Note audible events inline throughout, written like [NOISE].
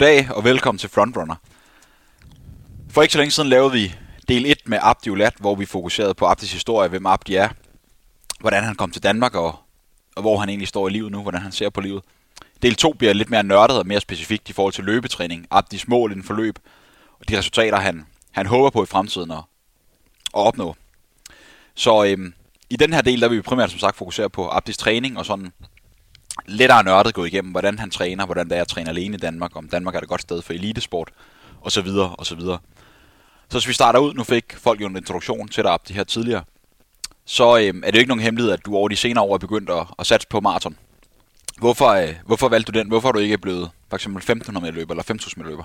Goddag og velkommen til Frontrunner. For ikke så længe siden lavede vi del 1 med Abdi Ulat, hvor vi fokuserede på Abdis historie, hvem Abdi er, hvordan han kom til Danmark og, og hvor han egentlig står i livet nu, hvordan han ser på livet. Del 2 bliver lidt mere nørdet og mere specifikt i forhold til løbetræning, Abdis mål i den forløb, og de resultater, han, han håber på i fremtiden at, at opnå. Så øhm, i den her del, der vil vi primært som sagt fokusere på Abdis træning og sådan lettere nørdet gå igennem, hvordan han træner, hvordan det er at træne alene i Danmark, om Danmark er et godt sted for elitesport, og så videre, og så videre. Så hvis vi starter ud, nu fik folk jo en introduktion til dig op det her tidligere, så øhm, er det jo ikke nogen hemmelighed, at du over de senere år er begyndt at, at satse på maraton. Hvorfor, øh, hvorfor valgte du den? Hvorfor er du ikke blevet for eksempel 1500 meter løber eller 5000 meter løber?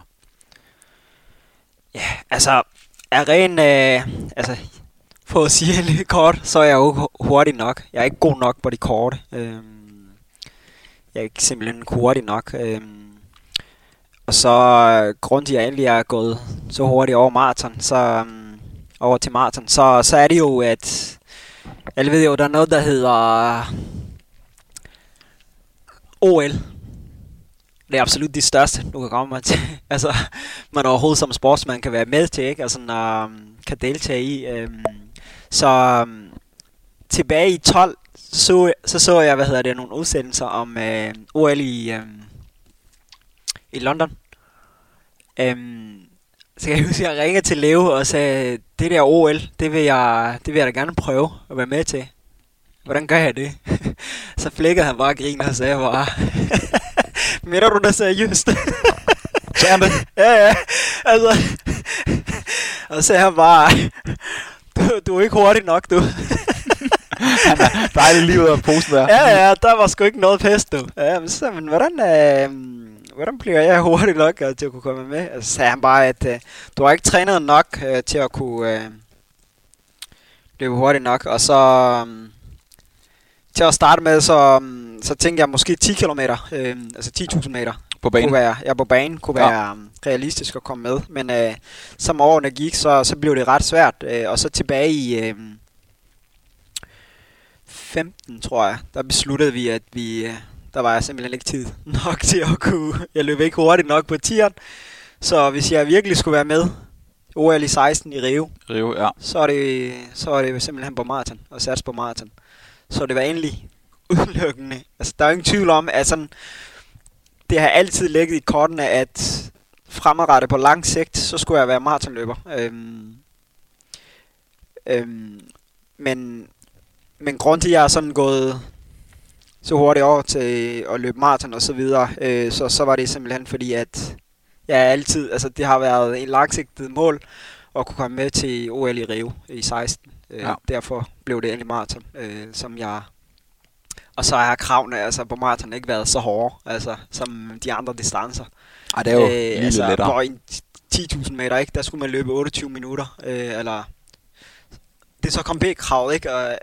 Ja, altså, er ren, øh, altså, for at sige det lidt kort, så er jeg jo hurtig nok. Jeg er ikke god nok på de korte. Øh, jeg er ikke simpelthen hurtig nok. Øhm, og så øh, grund til, at jeg endelig er gået så hurtigt over maraton, så um, over til maraton, så, så er det jo, at alle ved jo, der er noget, der hedder OL. Det er absolut det største, du kan komme til. [LAUGHS] altså, man overhovedet som sportsmand kan være med til, ikke? Altså, når, um, kan deltage i. Øhm, så um, tilbage i 12, så, så så jeg, hvad hedder det, nogle udsendelser om uh, OL i, um, i London. Um, så kan jeg huske, at jeg ringede til Leo og sagde, det der OL, det vil jeg, det vil jeg da gerne prøve at være med til. Hvordan gør jeg det? [LAUGHS] så flækkede han bare og grinede og sagde bare, [LAUGHS] Mener du det seriøst? [LAUGHS] Så han det? ja, ja. Altså, og så sagde han bare, du, du er ikke hurtig nok, du. Han er dejlig lige ud af posen der. ja, ja, der var sgu ikke noget pest, du. Ja, men så, men hvordan, øh, hvordan bliver jeg hurtig nok øh, til at kunne komme med? Altså, sagde han bare, at øh, du har ikke trænet nok øh, til at kunne øh, løbe hurtigt nok. Og så øh, til at starte med, så, øh, så tænkte jeg måske 10 km, øh, altså 10.000 meter. På banen? Kunne være, ja, på banen kunne Ja. være um, realistisk at komme med. Men øh, som årene gik, så, så blev det ret svært. Øh, og så tilbage i øh, 15, tror jeg, der besluttede vi, at vi... Øh, der var jeg simpelthen ikke tid [LAUGHS] nok til at kunne... Jeg løb ikke hurtigt nok på tieren. Så hvis jeg virkelig skulle være med, OL i 16 i Rio, Rio, ja. så er det, så er det simpelthen på maraton, og satse på maraton. Så det var endelig [LAUGHS] udelukkende. Altså, der er ingen tvivl om, at sådan, det har altid ligget i kortene, at fremadrettet på lang sigt, så skulle jeg være maratonløber. Øhm, øhm, men, men grund til, at jeg er sådan gået så hurtigt over til at løbe maraton og så videre, øh, så, så var det simpelthen fordi, at jeg altid, altså det har været en langsigtet mål, at kunne komme med til OL i Rio i 16. Øh, Ja. Derfor blev det endelig maraton, øh, som jeg... Og så har kravene altså, på maraton ikke været så hårde, altså, som de andre distancer. Ej, det er jo øh, lige altså, lidt lettere. På en 10.000 meter, ikke? der skulle man løbe 28 minutter, øh, eller... Det er så kom B-kravet, ikke? Og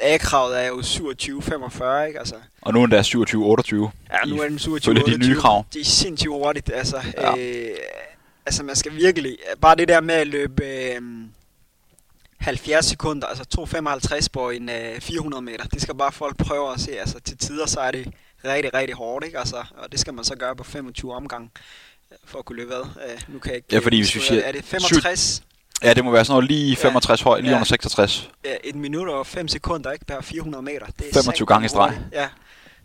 A-kravet er jo 27-45, ikke? Altså, Og nu er der 27-28. Ja, nu er den 27 Følge de nye krav. Det er sindssygt hurtigt, altså. Ja. Øh, altså, man skal virkelig... Bare det der med at løbe øh, 70 sekunder, altså 2,55 på en øh, 400 meter, det skal bare folk prøve at se. Altså, til tider, så er det rigtig, rigtig hårdt, ikke? Altså, og det skal man så gøre på 25 omgang øh, for at kunne løbe hvad. Øh, nu kan jeg ikke... Ja, fordi øh, hvis vi siger- Er det 65? Ja, det må være sådan noget lige 65 høj, lige Ja. under 66. Ja, et minut og 5 sekunder, ikke? Per 400 meter. Det er 25 satme gange i streg. Ja,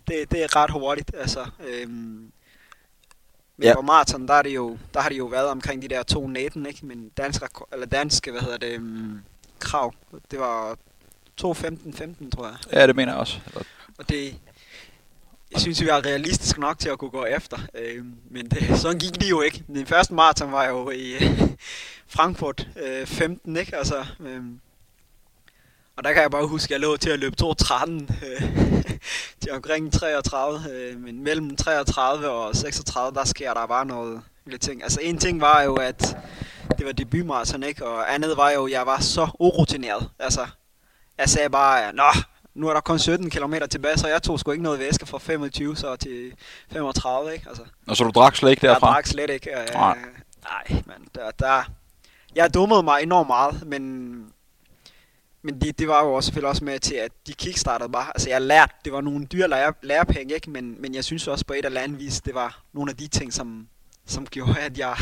det, det er ret hurtigt, altså. Øhm, men Ja. ja. på maraton, der, er det jo, der har det jo været omkring de der 2.19, ikke? Men dansk, eller danske, hvad hedder det, um, krav, det var 2.15-15, tror jeg. Ja, det mener jeg også. Og det, jeg synes, vi er realistisk nok til at kunne gå efter. Øh, men det, sådan gik det jo ikke. Den første maraton var jo i øh, Frankfurt øh, 15, ikke? Altså, øh, og der kan jeg bare huske, at jeg lå til at løbe 2.13 øh, [LAUGHS] til omkring 33. Øh, men mellem 33 og 36, der sker der bare noget lidt ting. Altså en ting var jo, at det var debutmaraton, ikke? Og andet var jo, at jeg var så urutineret. Altså, jeg sagde bare, nå, nu er der kun 17 km tilbage, så jeg tog sgu ikke noget væske fra 25 så til 35, ikke? Altså, Og så du drak slet ikke jeg derfra? drak slet ikke. Øh, Nej. nej, men der, der, jeg dummede mig enormt meget, men, men det, det var jo også selvfølgelig også med til, at de kickstartede bare. Altså jeg lærte, det var nogle dyre lære, lærepenge, ikke? Men, men jeg synes også på et eller andet vis, det var nogle af de ting, som, som gjorde, at jeg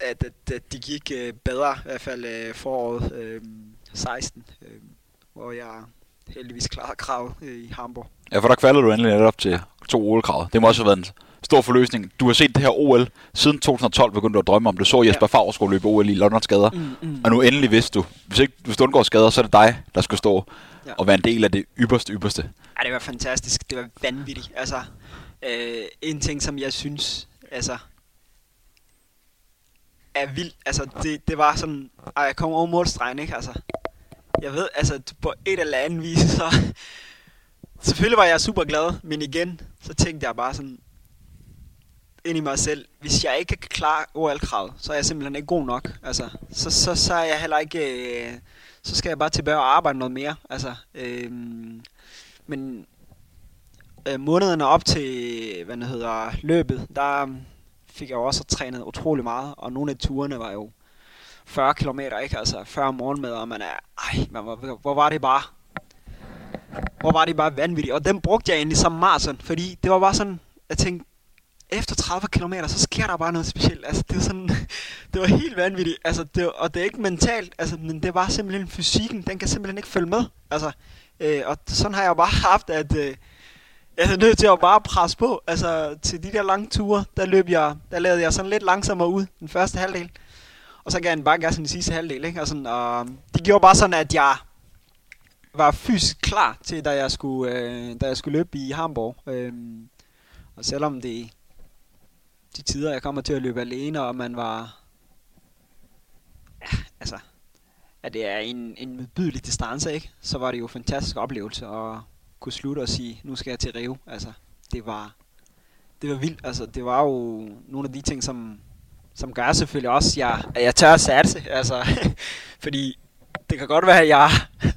at, at, at de gik øh, bedre, i hvert fald øh, foråret øh, 16, øh, hvor jeg heldigvis klarede kravet øh, i Hamburg. Ja, for der kvalede du endelig netop til to OL-krav. Det må også have været en stor forløsning. Du har set det her OL siden 2012 begyndte du at drømme om. Du så Jesper ja. Favre skulle løbe OL i London skader. Mm, mm. Og nu endelig vidste du, hvis, ikke, hvis du undgår skader, så er det dig, der skal stå ja. og være en del af det ypperste ypperste. Ja, det var fantastisk. Det var vanvittigt. Altså, øh, en ting, som jeg synes, altså, er vildt. Altså, det, det var sådan, ej, jeg kom over målstregen, ikke? Altså, jeg ved, altså, på et eller andet vis, så... Selvfølgelig var jeg super glad, men igen, så tænkte jeg bare sådan, ind i mig selv, hvis jeg ikke kan klare OL-kravet, så er jeg simpelthen ikke god nok. Altså, så, så, så er jeg heller ikke... Øh, så skal jeg bare tilbage og arbejde noget mere. Altså, øh, men øh, månederne op til, hvad det hedder, løbet, der fik jeg jo også trænet utrolig meget, og nogle af turene var jo 40 km, ikke? Altså 40 morgenmad, og man er, ej, man, hvor, hvor var det bare, hvor var det bare vanvittigt. Og den brugte jeg egentlig som maraton, fordi det var bare sådan, jeg tænkte, efter 30 km, så sker der bare noget specielt. Altså, det var sådan, [LAUGHS] det var helt vanvittigt. Altså, det, var, og det er ikke mentalt, altså, men det var simpelthen fysikken, den kan simpelthen ikke følge med. Altså, øh, og sådan har jeg bare [LAUGHS] haft, at øh, jeg er nødt til at bare presse på. Altså, til de der lange ture, der løb jeg, der lavede jeg sådan lidt langsommere ud den første halvdel. Og så gav han bare gas den sidste halvdel, ikke? Og, sådan, og det gjorde bare sådan, at jeg var fysisk klar til, da jeg skulle, øh, da jeg skulle løbe i Hamburg. Øh, og selvom det de tider, jeg kommer til at løbe alene, og man var... Ja, altså... At det er en, en modbydelig distance, ikke? Så var det jo en fantastisk oplevelse at kunne slutte og sige, nu skal jeg til Rio. Altså, det var... Det var vildt. Altså, det var jo nogle af de ting, som, som gør selvfølgelig også, at jeg, at jeg tør at satse. Altså, [LAUGHS] fordi det kan godt være, at jeg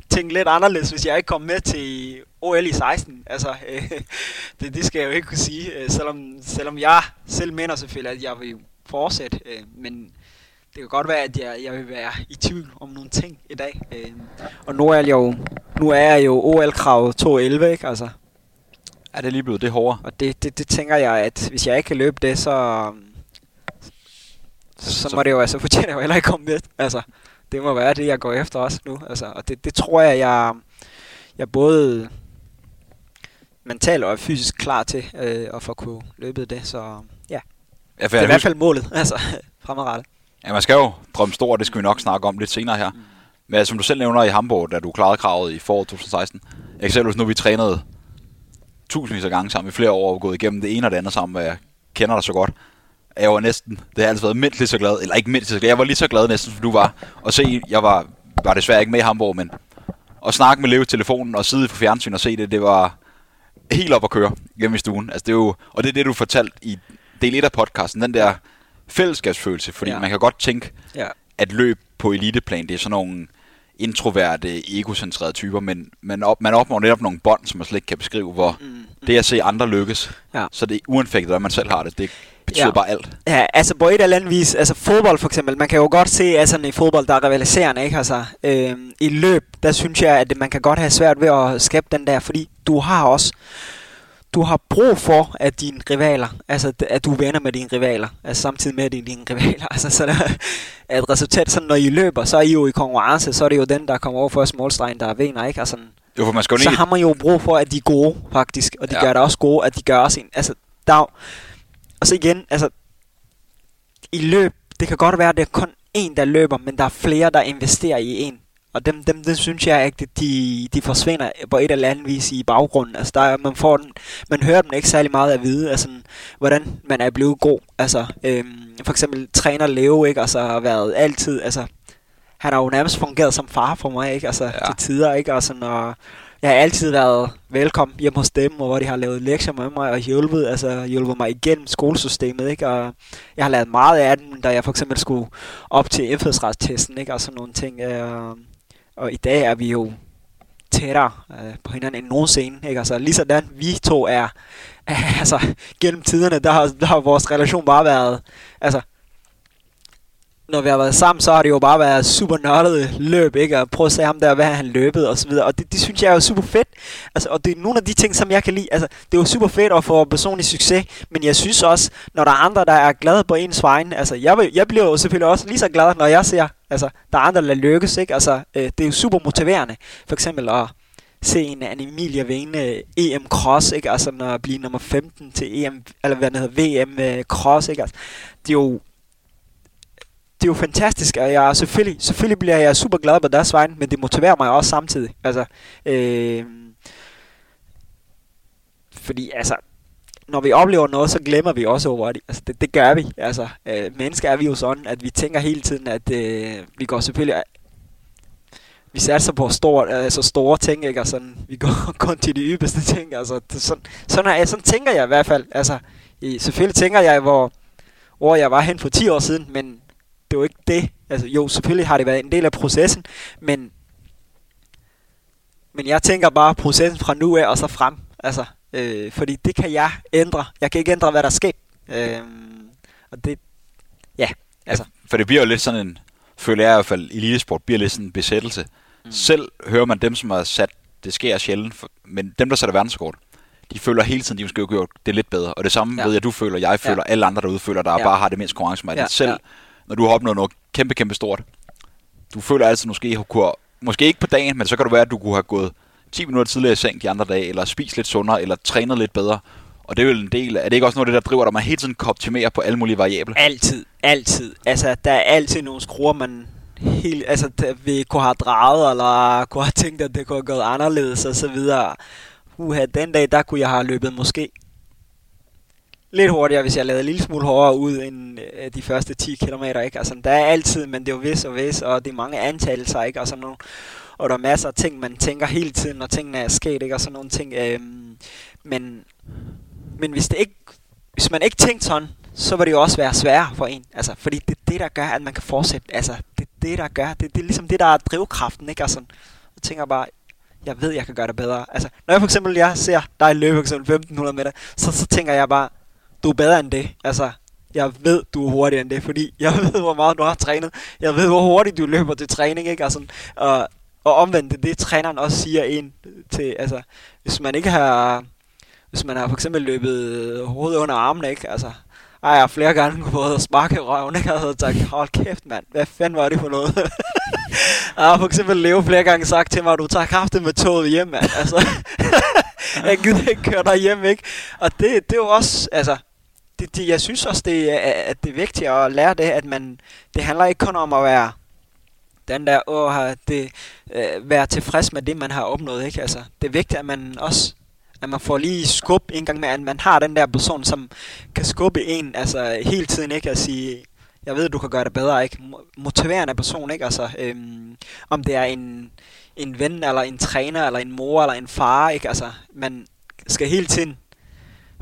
tænkte lidt anderledes, hvis jeg ikke kom med til OL i 16. Altså, øh, [LAUGHS] det, det skal jeg jo ikke kunne sige, øh, selvom, selvom jeg selv mener selvfølgelig, at jeg vil fortsætte. Øh, men det kan godt være, at jeg, jeg vil være i tvivl om nogle ting i dag. Øh, og nu er jeg jo, nu er jeg jo OL-kravet 2.11, ikke? Altså, er det lige blevet det hårdere? Og det, det, det tænker jeg, at hvis jeg ikke kan løbe det, så, så, så må det jo, altså fortjener jeg jo heller ikke komme med. Altså, det må være det, jeg går efter også nu. Altså, og det, det tror jeg, jeg, jeg både mentalt og fysisk klar til øh, at få kunne løbe det. Så ja, ja det er i hvert fald målet, [LAUGHS] altså fremadrettet. Ja, man skal jo drømme stort, det skal vi nok snakke om lidt senere her. Mm. Men som du selv nævner i Hamburg, da du klarede kravet i foråret 2016. Jeg kan selv nu vi trænede tusindvis af gange sammen i flere år og gået igennem det ene og det andet sammen, og jeg kender dig så godt jeg var næsten, det har altid været mindst lige så glad, eller ikke mindst så glad, jeg var lige så glad næsten, som du var, og se, jeg var, var desværre ikke med i Hamburg, men at snakke med Leo i telefonen og sidde på fjernsyn og se det, det var helt op at køre hjemme i stuen. Altså det er jo, og det er det, du fortalt i del 1 af podcasten, den der fællesskabsfølelse, fordi ja. man kan godt tænke, ja. at løb på eliteplan, det er sådan nogle introverte, egocentrerede typer, men man, op, man opnår netop nogle bånd, som man slet ikke kan beskrive, hvor mm. det at se andre lykkes, ja. så det er uanfægtet, at man selv har det, det betyder ja. bare alt. Ja, altså på et eller andet vis, altså fodbold for eksempel, man kan jo godt se, altså i fodbold, der er rivaliserende, ikke? Altså, øh, i løb, der synes jeg, at man kan godt have svært ved at skabe den der, fordi du har også, du har brug for, at dine rivaler, altså at du er venner med dine rivaler, altså samtidig med dine, dine rivaler, [LAUGHS] altså så der, at resultat, sådan når I løber, så er I jo i konkurrence, så er det jo den, der kommer over for målstregen, der vinder, ikke? Altså, jo, for man skal så har man jo brug for, at de er gode, faktisk, og de ja. gør det også gode, at de gør også en, altså, der, og så igen, altså, i løb, det kan godt være, at det er kun en, der løber, men der er flere, der investerer i en. Og dem, dem, dem synes jeg ikke, de, de forsvinder på et eller andet vis i baggrunden. Altså, der, man, får den, man hører dem ikke særlig meget at vide, altså, hvordan man er blevet god. Altså, øhm, for eksempel træner Leo, ikke? Altså, har været altid, altså, han har jo nærmest fungeret som far for mig, ikke? Altså, ja. til tider, ikke? Og sådan, og, jeg har altid været velkommen hjemme hos dem, og hvor de har lavet lektier med mig og hjulpet, altså hjulpet mig igennem skolesystemet, ikke? Og jeg har lavet meget af den, da jeg for eksempel skulle op til indfødsretstesten, ikke? Og sådan nogle ting. Øh, og i dag er vi jo tættere øh, på hinanden end nogensinde, ikke? Altså lige sådan vi to er, [LAUGHS] altså gennem tiderne, der har, der har vores relation bare været, altså når vi har været sammen, så har det jo bare været super nørdet løb, ikke? Og prøve at se ham der, hvad han løbet og så videre. Og det, det synes jeg er jo super fedt. Altså, og det er nogle af de ting, som jeg kan lide. Altså, det er jo super fedt at få personlig succes, men jeg synes også, når der er andre, der er glade på ens vegne, altså, jeg, vil, jeg bliver jo selvfølgelig også lige så glad, når jeg ser, altså, der er andre, der lykkes, ikke? Altså, øh, det er jo super motiverende. For eksempel at se en, Anne Emilia vinde øh, EM Cross, ikke? Altså, når blive nummer 15 til EM, eller hvad det hedder, VM øh, Cross, ikke? Altså, det er jo det er jo fantastisk, og jeg selvfølgelig, selvfølgelig bliver jeg super glad på deres vegne, men det motiverer mig også samtidig. Altså, øh, fordi altså, når vi oplever noget, så glemmer vi også over det. Altså, det, det gør vi. Altså, øh, mennesker er vi jo sådan, at vi tænker hele tiden, at øh, vi går selvfølgelig... Vi satser på store, altså store ting, ikke? Altså, vi går [LAUGHS] kun til de yderste ting. Altså, det, sådan, sådan, er, sådan tænker jeg i hvert fald. Altså, i, selvfølgelig tænker jeg, hvor, hvor jeg var hen for 10 år siden, men det jo ikke det. Altså, jo, selvfølgelig har det været en del af processen, men, men jeg tænker bare processen fra nu af og så frem. Altså, øh, fordi det kan jeg ændre. Jeg kan ikke ændre, hvad der sker. Øh, og det, ja, altså. For det bliver jo lidt sådan en, føler jeg i hvert fald, elitesport bliver lidt sådan en besættelse. Mm. Selv hører man dem, som har sat, det sker sjældent, for, men dem, der sætter verdenskort, de føler hele tiden, de måske gøre det lidt bedre. Og det samme ja. ved jeg, du føler, jeg føler, ja. alle andre derude føler, der ja. bare har det mindst konkurrence med ja. Selv ja når du har opnået noget kæmpe, kæmpe stort. Du føler altså måske, kunne, måske ikke på dagen, men så kan det være, at du kunne have gået 10 minutter tidligere i seng de andre dage, eller spist lidt sundere, eller trænet lidt bedre. Og det er vel en del, er det ikke også noget af det, der driver dig, man hele tiden kan optimere på alle mulige variable? Altid, altid. Altså, der er altid nogle skruer, man helt, altså, der, vi kunne have drejet, eller kunne have tænkt, at det kunne have gået anderledes, og så videre. Uha, den dag, der kunne jeg have løbet måske lidt hurtigere, hvis jeg lavede en lille smule hårdere ud end øh, de første 10 km. Ikke? Altså, der er altid, men det er jo vis og vis, og det er mange antagelser, ikke? Og, sådan nogle, og der er masser af ting, man tænker hele tiden, når tingene er sket, ikke? og sådan nogle ting. Øhm, men, men hvis, det ikke, hvis man ikke tænkte sådan, så vil det jo også være sværere for en. Altså, fordi det er det, der gør, at man kan fortsætte. Altså, det er det, der gør. Det, det er ligesom det, der er drivkraften. Ikke? Altså, jeg tænker bare, jeg ved, jeg kan gøre det bedre. Altså, når jeg for eksempel jeg ser dig løbe for eksempel 1500 meter, så, så tænker jeg bare, du er bedre end det. Altså, jeg ved, du er hurtigere end det, fordi jeg ved, hvor meget du har trænet. Jeg ved, hvor hurtigt du løber til træning, ikke? Altså, og, og omvendt, det, det træneren også siger en til, altså, hvis man ikke har, hvis man har for eksempel løbet hovedet under armen, ikke? Altså, ej, jeg har flere gange [LAUGHS] fået sparke røven, ikke? Jeg havde sagt, hold kæft, mand. Hvad fanden var det for noget? [LAUGHS] jeg har for eksempel Leo flere gange sagt til mig, du tager kraften med toget hjem, mand. Altså, [LAUGHS] jeg gider ikke køre dig hjem, ikke? Og det, det er jo også, altså, det, det, jeg synes også, det, at det er vigtigt at lære det, at man, det handler ikke kun om at være den der, åh, det, øh, være tilfreds med det, man har opnået, ikke? Altså, det er vigtigt, at man også at man får lige skub en gang med, at man har den der person, som kan skubbe en, altså hele tiden, ikke? At sige, jeg ved, du kan gøre det bedre, ikke? Motiverende person, ikke? Altså, øhm, om det er en, en ven, eller en træner, eller en mor, eller en far, ikke? Altså, man skal hele tiden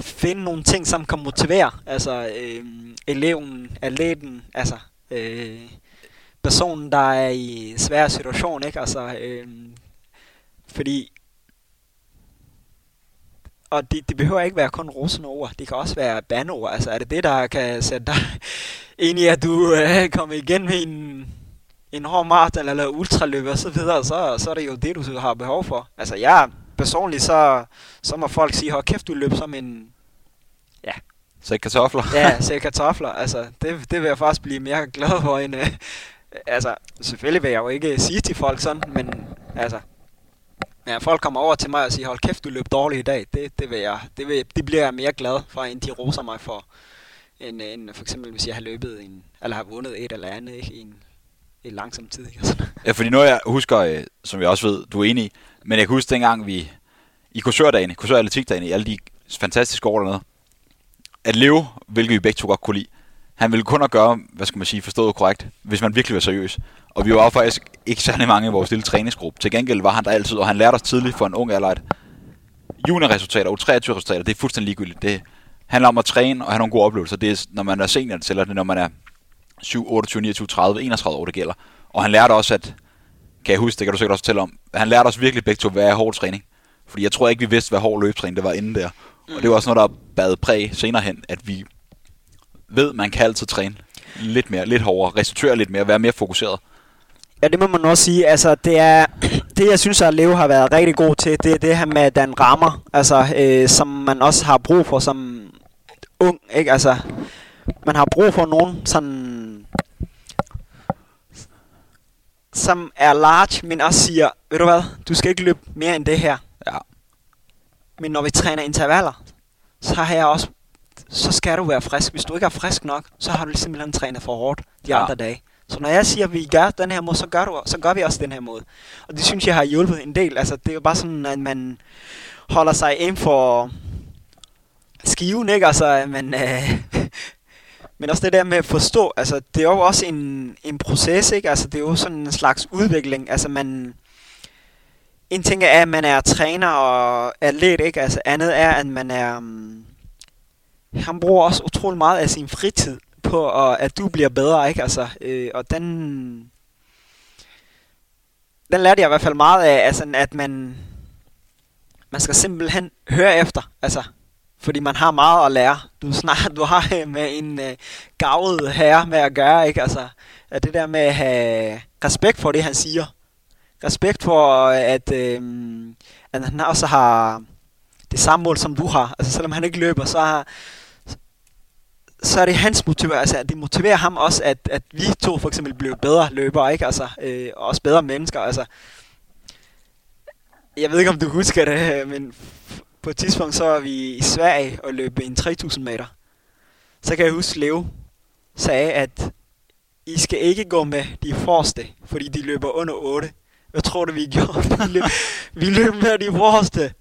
finde nogle ting, som kan motivere altså øh, eleven, atleten, altså øh, personen, der er i svær situation, ikke? Altså, øh, fordi og det, det behøver ikke være kun rosende ord, det kan også være bandord. Altså er det det, der kan sætte dig [LAUGHS] ind i, at du øh, kommer igen med en, en hård maraton eller ultraløb og så videre, så, så er det jo det, du har behov for. Altså jeg personligt, så, så må folk sige, hold kæft, du løb som en... Sæk kartofler. ja, [LAUGHS] sæk kartofler. Altså, det, det vil jeg faktisk blive mere glad for end... Øh, altså, selvfølgelig vil jeg jo ikke sige til folk sådan, men altså... Ja, folk kommer over til mig og siger, hold kæft, du løb dårligt i dag. Det, det, vil jeg, det, vil, det bliver jeg mere glad for, end de roser mig for. End, end for eksempel, hvis jeg har løbet en, eller har vundet et eller andet ikke, i en, en langsom tid. Ikke? Altså. Ja, fordi noget jeg husker, øh, som jeg også ved, du er enig i, men jeg kan huske dengang vi, i kursørdagene, kursør i alle de fantastiske år dernede, at leve, hvilket vi begge to godt kunne lide, han ville kun at gøre, hvad skal man sige, forstået korrekt, hvis man virkelig var seriøs. Og vi var faktisk ikke særlig mange i vores lille træningsgruppe. Til gengæld var han der altid, og han lærte os tidligt for en ung alder, at juniorresultater og 23 resultater, det er fuldstændig ligegyldigt. Det handler om at træne og have nogle gode oplevelser. Det er, når man er senior, det tæller det, når man er 7, 28, 29, 30, 31 år, det gælder. Og han lærte også, at kan jeg huske, det kan du sikkert også fortælle om, han lærte os virkelig begge to, hvad er hård træning. Fordi jeg tror ikke, vi vidste, hvad hård løbetræning det var inden der. Mm. Og det var også noget, der bad præg senere hen, at vi ved, man kan altid træne. lidt mere, lidt hårdere, restituere lidt mere, være mere fokuseret. Ja, det må man også sige. Altså, det er [CLEARS THROAT] det, jeg synes, at Leo har været rigtig god til, det er det her med, at den rammer, altså, øh, som man også har brug for som ung, ikke? Altså, man har brug for nogen sådan, som er large, men også siger, ved du hvad, du skal ikke løbe mere end det her. Ja. Men når vi træner intervaller, så har jeg også, så skal du være frisk. Hvis du ikke er frisk nok, så har du simpelthen trænet for hårdt de Ja. andre dage. Så når jeg siger, at vi gør den her måde, så gør, du, så gør vi også den her måde. Og det synes jeg har hjulpet en del. Altså, det er jo bare sådan, at man holder sig ind for skiven, ikke? Altså, men, øh, [LAUGHS] men også det der med at forstå, altså, det er jo også en, en proces, ikke? Altså, det er jo sådan en slags udvikling. Altså, man... En ting er, at man er træner og atlet, ikke? Altså, andet er, at man er... Um, han bruger også utrolig meget af sin fritid på, og at du bliver bedre, ikke? Altså, øh, og den... Den lærte jeg i hvert fald meget af, altså, at man... Man skal simpelthen høre efter, altså. Fordi man har meget at lære. Du, snart, du har øh, med en øh, gavet herre med at gøre, ikke? Altså, at det der med at have respekt for det, han siger. Respekt for, at, øh, at han også har det samme mål, som du har. Altså, selvom han ikke løber, så har, så er det hans motiver, altså at det motiverer ham også, at, at vi to for eksempel bliver bedre løbere, ikke? Altså, øh, og også bedre mennesker, altså. Jeg ved ikke, om du husker det, øh, men på et tidspunkt, så var vi i Sverige og løb en 3000 meter. Så kan jeg huske, Leo sagde, at I skal ikke gå med de forreste, fordi de løber under 8. Hvad tror du, vi gjorde? [LAUGHS] Vi løb, vi løb med de forreste.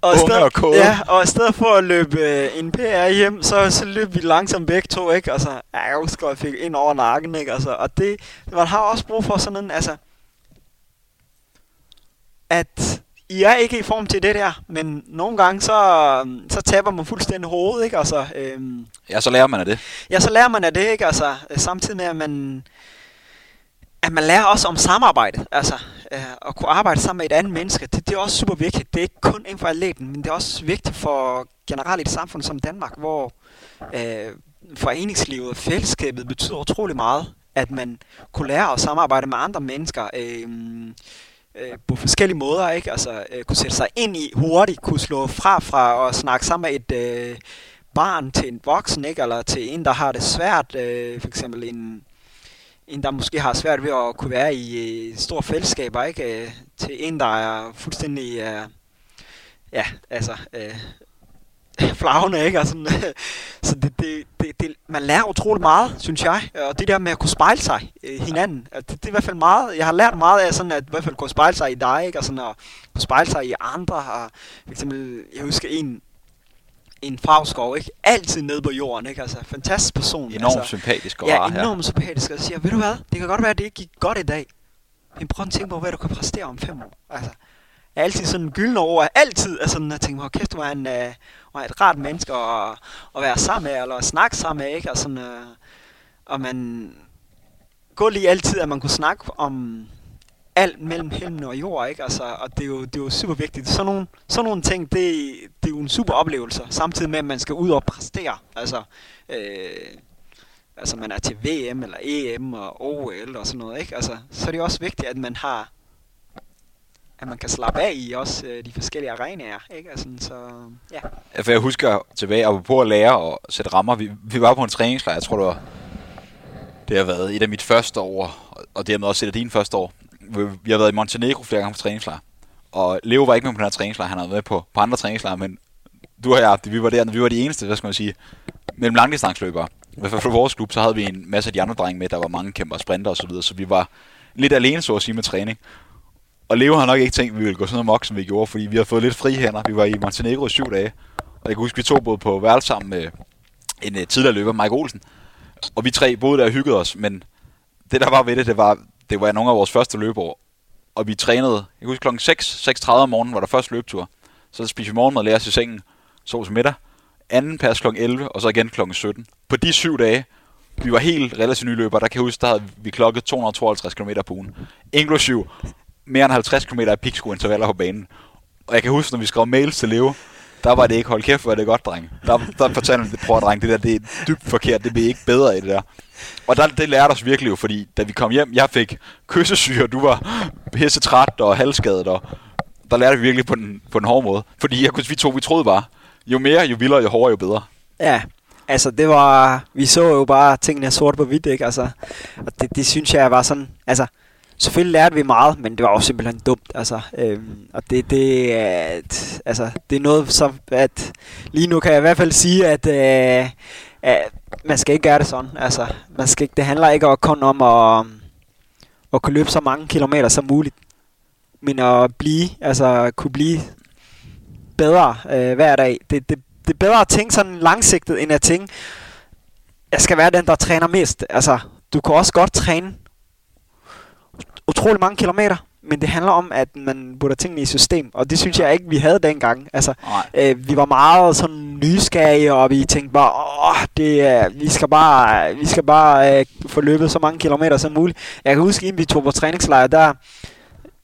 og, stedet, og ja, og i stedet for at løbe øh, en PR hjem, så, så løb vi langsomt begge to, ikke? Altså, ja, jeg husker, jeg fik ind over nakken, ikke? Altså, og det, man har også brug for sådan en, altså, at I er ikke i form til det der, men nogle gange så, så taber man fuldstændig hovedet, ikke? Altså, øhm, Ja, så lærer man af det. ja, så lærer man af det, ikke? Altså, samtidig med, at man, at man lærer også om samarbejde, altså, øh, at kunne arbejde sammen med et andet menneske, det, det er også super vigtigt. Det er ikke kun inden for atleten, men det er også vigtigt for generelt et samfund som Danmark, hvor øh, foreningslivet og fællesskabet betyder utrolig meget, at man kunne lære at samarbejde med andre mennesker, øh, øh, på forskellige måder, ikke? Altså, øh, kunne sætte sig ind i hurtigt, kunne slå fra fra og snakke sammen med et øh, barn til en voksen, ikke? Eller til en, der har det svært, øh, for eksempel en, en, der måske har svært ved at kunne være i øh, store fællesskaber, ikke? Øh, til en, der er fuldstændig, øh, ja, altså, øh, [LAUGHS] flagende, ikke? Og sådan, [LAUGHS] så det, det, det, det, man lærer utrolig meget, synes jeg. Og det der med at kunne spejle sig øh, hinanden, det, det er i hvert fald meget, jeg har lært meget af sådan, at i hvert fald kunne spejle sig i dig, ikke? Og sådan at kunne spejle sig i andre. Og for eksempel, jeg husker en, en Favskov, ikke? Altid nede på jorden, ikke? Altså, fantastisk person. Enormt altså, sympatisk og Ja, rar her. enormt sympatisk. Og siger, ved du hvad, det kan godt være, at det ikke gik godt i dag. Men prøv at tænke på, hvad du kan præstere om fem år. Altså, jeg er altid sådan en gyldne over, altid er sådan, at tænke, hvor kæft, du er en, øh, var et rart menneske at, at være sammen med, eller at snakke sammen med, ikke? Og, sådan, øh, og man går lige altid, at man kunne snakke om alt mellem himmel og jord, ikke? Altså, og det er, jo, det er jo super vigtigt. Sådan nogle, sådan nogle ting, det, det er jo en super oplevelse, samtidig med, at man skal ud og præstere. Altså, øh, altså man er til VM eller EM og OL og sådan noget, ikke? Altså, så er det også vigtigt, at man har at man kan slappe af i også øh, de forskellige arenaer, ikke? Altså, så, ja. For jeg husker tilbage, apropos at lære og sætte rammer. Vi, vi var på en træningslejr, jeg tror det var, det har været et af mit første år, og- og dermed også et af dine første år. Vi, har været i Montenegro flere gange på træningslejr. Og Leo var ikke med på den her træningslejr, han har været med på, på andre træningslejre, men du og jeg, vi var der, vi var de eneste, hvad skal man sige, mellem langdistansløbere. I hvert fald for vores klub, så havde vi en masse af de andre drenge med, der var mange kæmper, sprinter og så videre, så vi var lidt alene, så at sige, med træning. Og Leo har nok ikke tænkt, at vi ville gå sådan noget mok, som vi gjorde, fordi vi har fået lidt fri hænder. Vi var i Montenegro i syv dage, og jeg kan huske, vi to boede på værelse sammen med en øh, tidligere løber, Mike Olsen. Og vi tre boede der og hyggede os, men det der var ved det, det var, det var nogle af vores første løbeår. Og vi trænede, jeg kan huske klokken 6, 6.30 om morgenen var der første løbetur. Så spiste vi morgenmad, lærte os i sengen, sov til middag. Anden pas klokken 11, og så igen klokken 17. På de syv dage, vi var helt relativt nye løbere, der kan jeg huske, der havde vi klokket 252 km på ugen. Inklusiv mere end 50 km af piksko intervaller på banen. Og jeg kan huske, når vi skrev mails til Leo, der var det ikke, hold kæft, hvor er det godt, dreng. Der, der fortalte han, prøv dreng, det der, det er dybt forkert, det bliver ikke bedre i det der. Og der, det lærte os virkelig jo, fordi da vi kom hjem, jeg fik kyssesyre, du var pissetræt og halvskadet, og der lærte vi virkelig på den, på den hårde måde. Fordi jeg, vi to, vi troede bare, jo mere, jo vildere, jo hårdere, jo bedre. Ja, altså det var, vi så jo bare tingene sort på hvidt, ikke? Altså, og det, det synes jeg var sådan, altså, selvfølgelig lærte vi meget, men det var også simpelthen dumt, altså, øhm, og det, det, at, altså, det er noget som, at lige nu kan jeg i hvert fald sige, at, øh, at man skal ikke gøre det sådan, altså, man skal ikke, det handler ikke kun om at, um, at kunne løbe så mange kilometer som muligt, men at blive, altså kunne blive bedre øh, hver dag. Det, det, det er bedre at tænke sådan langsigtet, end at tænke, jeg skal være den, der træner mest. Altså, du kan også godt træne utrolig mange kilometer, men det handler om, at man putter tingene i system, og det synes jeg ikke, vi havde dengang. Altså, øh, vi var meget sådan nysgerrige, og vi tænkte bare, åh, det, er, vi skal bare, vi skal bare øh, få løbet så mange kilometer som muligt. Jeg kan huske, inden vi tog på træningslejr, der,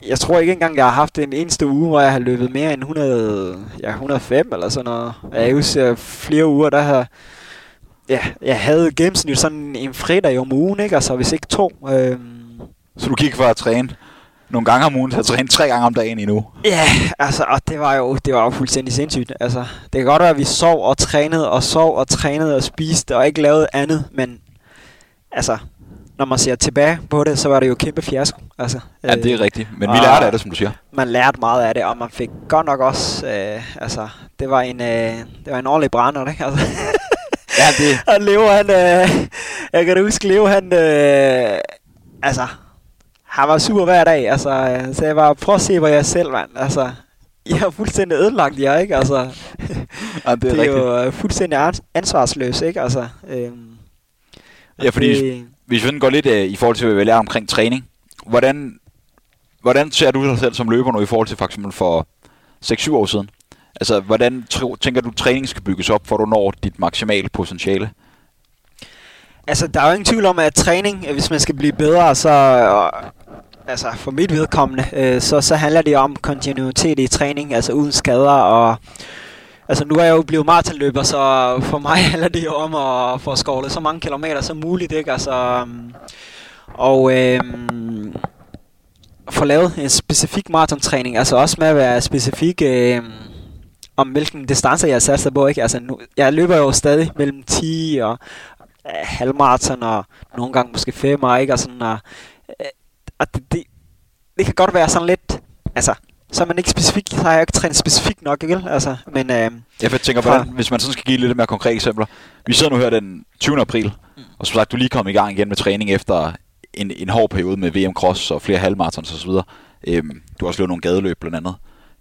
jeg tror ikke engang, jeg har haft en eneste uge, hvor jeg har løbet mere end 100, ja, 105 eller sådan noget. Jeg husker flere uger, der har ja, jeg havde gennemsnit sådan en fredag om ugen, ikke? Altså hvis ikke to. Øhm. Så du gik for at træne nogle gange om ugen til at træne tre gange om dagen endnu? Ja, altså, og det var jo, det var jo fuldstændig sindssygt. Altså, det kan godt være, at vi sov og trænede og sov og trænede og spiste og ikke lavede andet, men altså, når man ser tilbage på det, så var det jo kæmpe fiasko. Altså, ja, det er øh, rigtigt. Men vi lærte af det, som du siger. Man lærte meget af det, og man fik godt nok også... Øh, altså, det var en, øh, det var en ordentlig brænder, ikke? Altså. ja, det... [LAUGHS] Og Leo, han... Øh, jeg kan da huske, Leo, han... Øh, altså, han var super hver dag. Altså, så jeg var, prøv at se, hvor jeg selv, mand. Altså, jeg er fuldstændig ødelagt, jeg, ikke? Altså, [LAUGHS] ja, det er, det er jo fuldstændig ansvarsløs, ikke? Altså, øh, ja, fordi... Det, hvis vi går lidt uh, i forhold til, hvad vi lærer omkring træning, hvordan, hvordan ser du dig selv som løber nu i forhold til for eksempel for 6-7 år siden? Altså, hvordan tænker du, træning skal bygges op, for du når dit maksimale potentiale? Altså, der er jo ingen tvivl om, at træning, hvis man skal blive bedre, så øh, altså for mit vedkommende, øh, så, så handler det om kontinuitet i træning, altså uden skader og Altså nu er jeg jo blevet maratonløber, så for mig [LAUGHS] handler det jo om at få skovlet så mange kilometer som muligt, ikke? Altså, øhm, og øh, få lavet en specifik maratontræning, altså også med at være specifik øh, om hvilken distance jeg satser på, ikke? Altså nu, jeg løber jo stadig mellem 10 og øh, halvmaraton og nogle gange måske 5 ikke? Og sådan, og, øh, og det, det, det kan godt være sådan lidt, altså så er man ikke specifik, så har jeg ikke trænet specifikt nok, ikke? Altså, men, øh, jeg tænker, fra, hvordan, hvis man sådan skal give lidt mere konkrete eksempler. Vi sidder nu her den 20. april, mm. og som sagt, du lige kom i gang igen med træning efter en, en hård periode med VM Cross og flere halvmarathons osv. Øhm, du har også løbet nogle gadeløb blandt andet.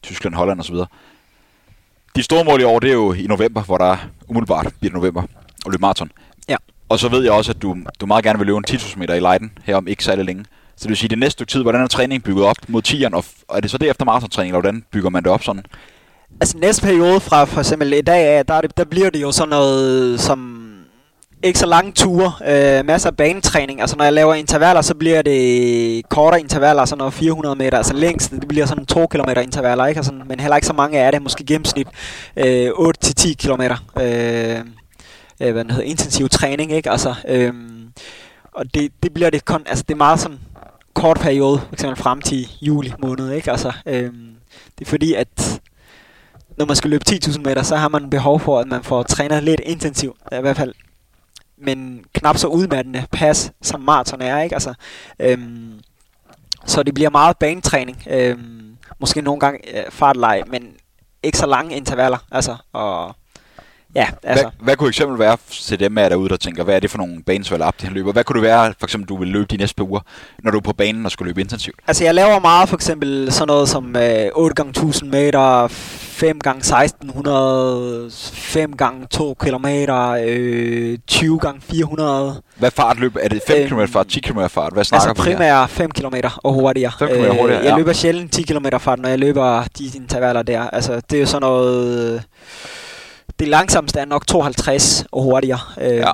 Tyskland, Holland osv. De store mål i år, det er jo i november, hvor der umiddelbart bliver november og løbe maraton. Ja. Og så ved jeg også, at du, du meget gerne vil løbe en 10.000 meter i Leiden her om ikke særlig længe. Så det vil sige, det næste stykke tid, hvordan er træningen bygget op mod 10'eren, og er det så det efter maratontræning, eller hvordan bygger man det op sådan? Altså næste periode fra for eksempel i dag af, der, der bliver det jo sådan noget som ikke så lange ture, øh, masser af banetræning. Altså når jeg laver intervaller, så bliver det kortere intervaller, sådan noget 400 meter. Altså længst, det bliver sådan 2 km intervaller, ikke? Altså, men heller ikke så mange af det, måske gennemsnit øh, 8-10 km. Øh, øh, hvad hedder, intensiv træning, ikke? Altså, øh, og det, det bliver det kun, altså det er meget sådan kort periode, f.eks. frem til juli måned, ikke? Altså, øhm, det er fordi, at når man skal løbe 10.000 meter, så har man behov for, at man får trænet lidt intensivt, i hvert fald. Men knap så udmattende pas, som maraton er, ikke? Altså, øhm, så det bliver meget banetræning. Øhm, måske nogle gange øh, fartleje, men ikke så lange intervaller. Altså, og Ja, altså. Hvad, hvad kunne eksempel være til dem af derude, der tænker, hvad er det for nogle banesvalg op, han løber? Hvad kunne det være, for eksempel, du vil løbe de næste par uger, når du er på banen og skal løbe intensivt? Altså, jeg laver meget, for eksempel sådan noget som øh, 8 gange 1000 meter, 5 gange 1600, 5 gange 2 km, øh, 20 gange 400. Hvad fart løber? Er det 5 øhm, km fart, 10 km fart? Hvad snakker altså, primært 5 km og hurtigere. 5 km hurtigere, øh, Jeg ja. løber sjældent 10 km fart, når jeg løber de intervaller der. Altså, det er jo sådan noget det langsomste er nok 52 og hurtigere. Øhm, ja.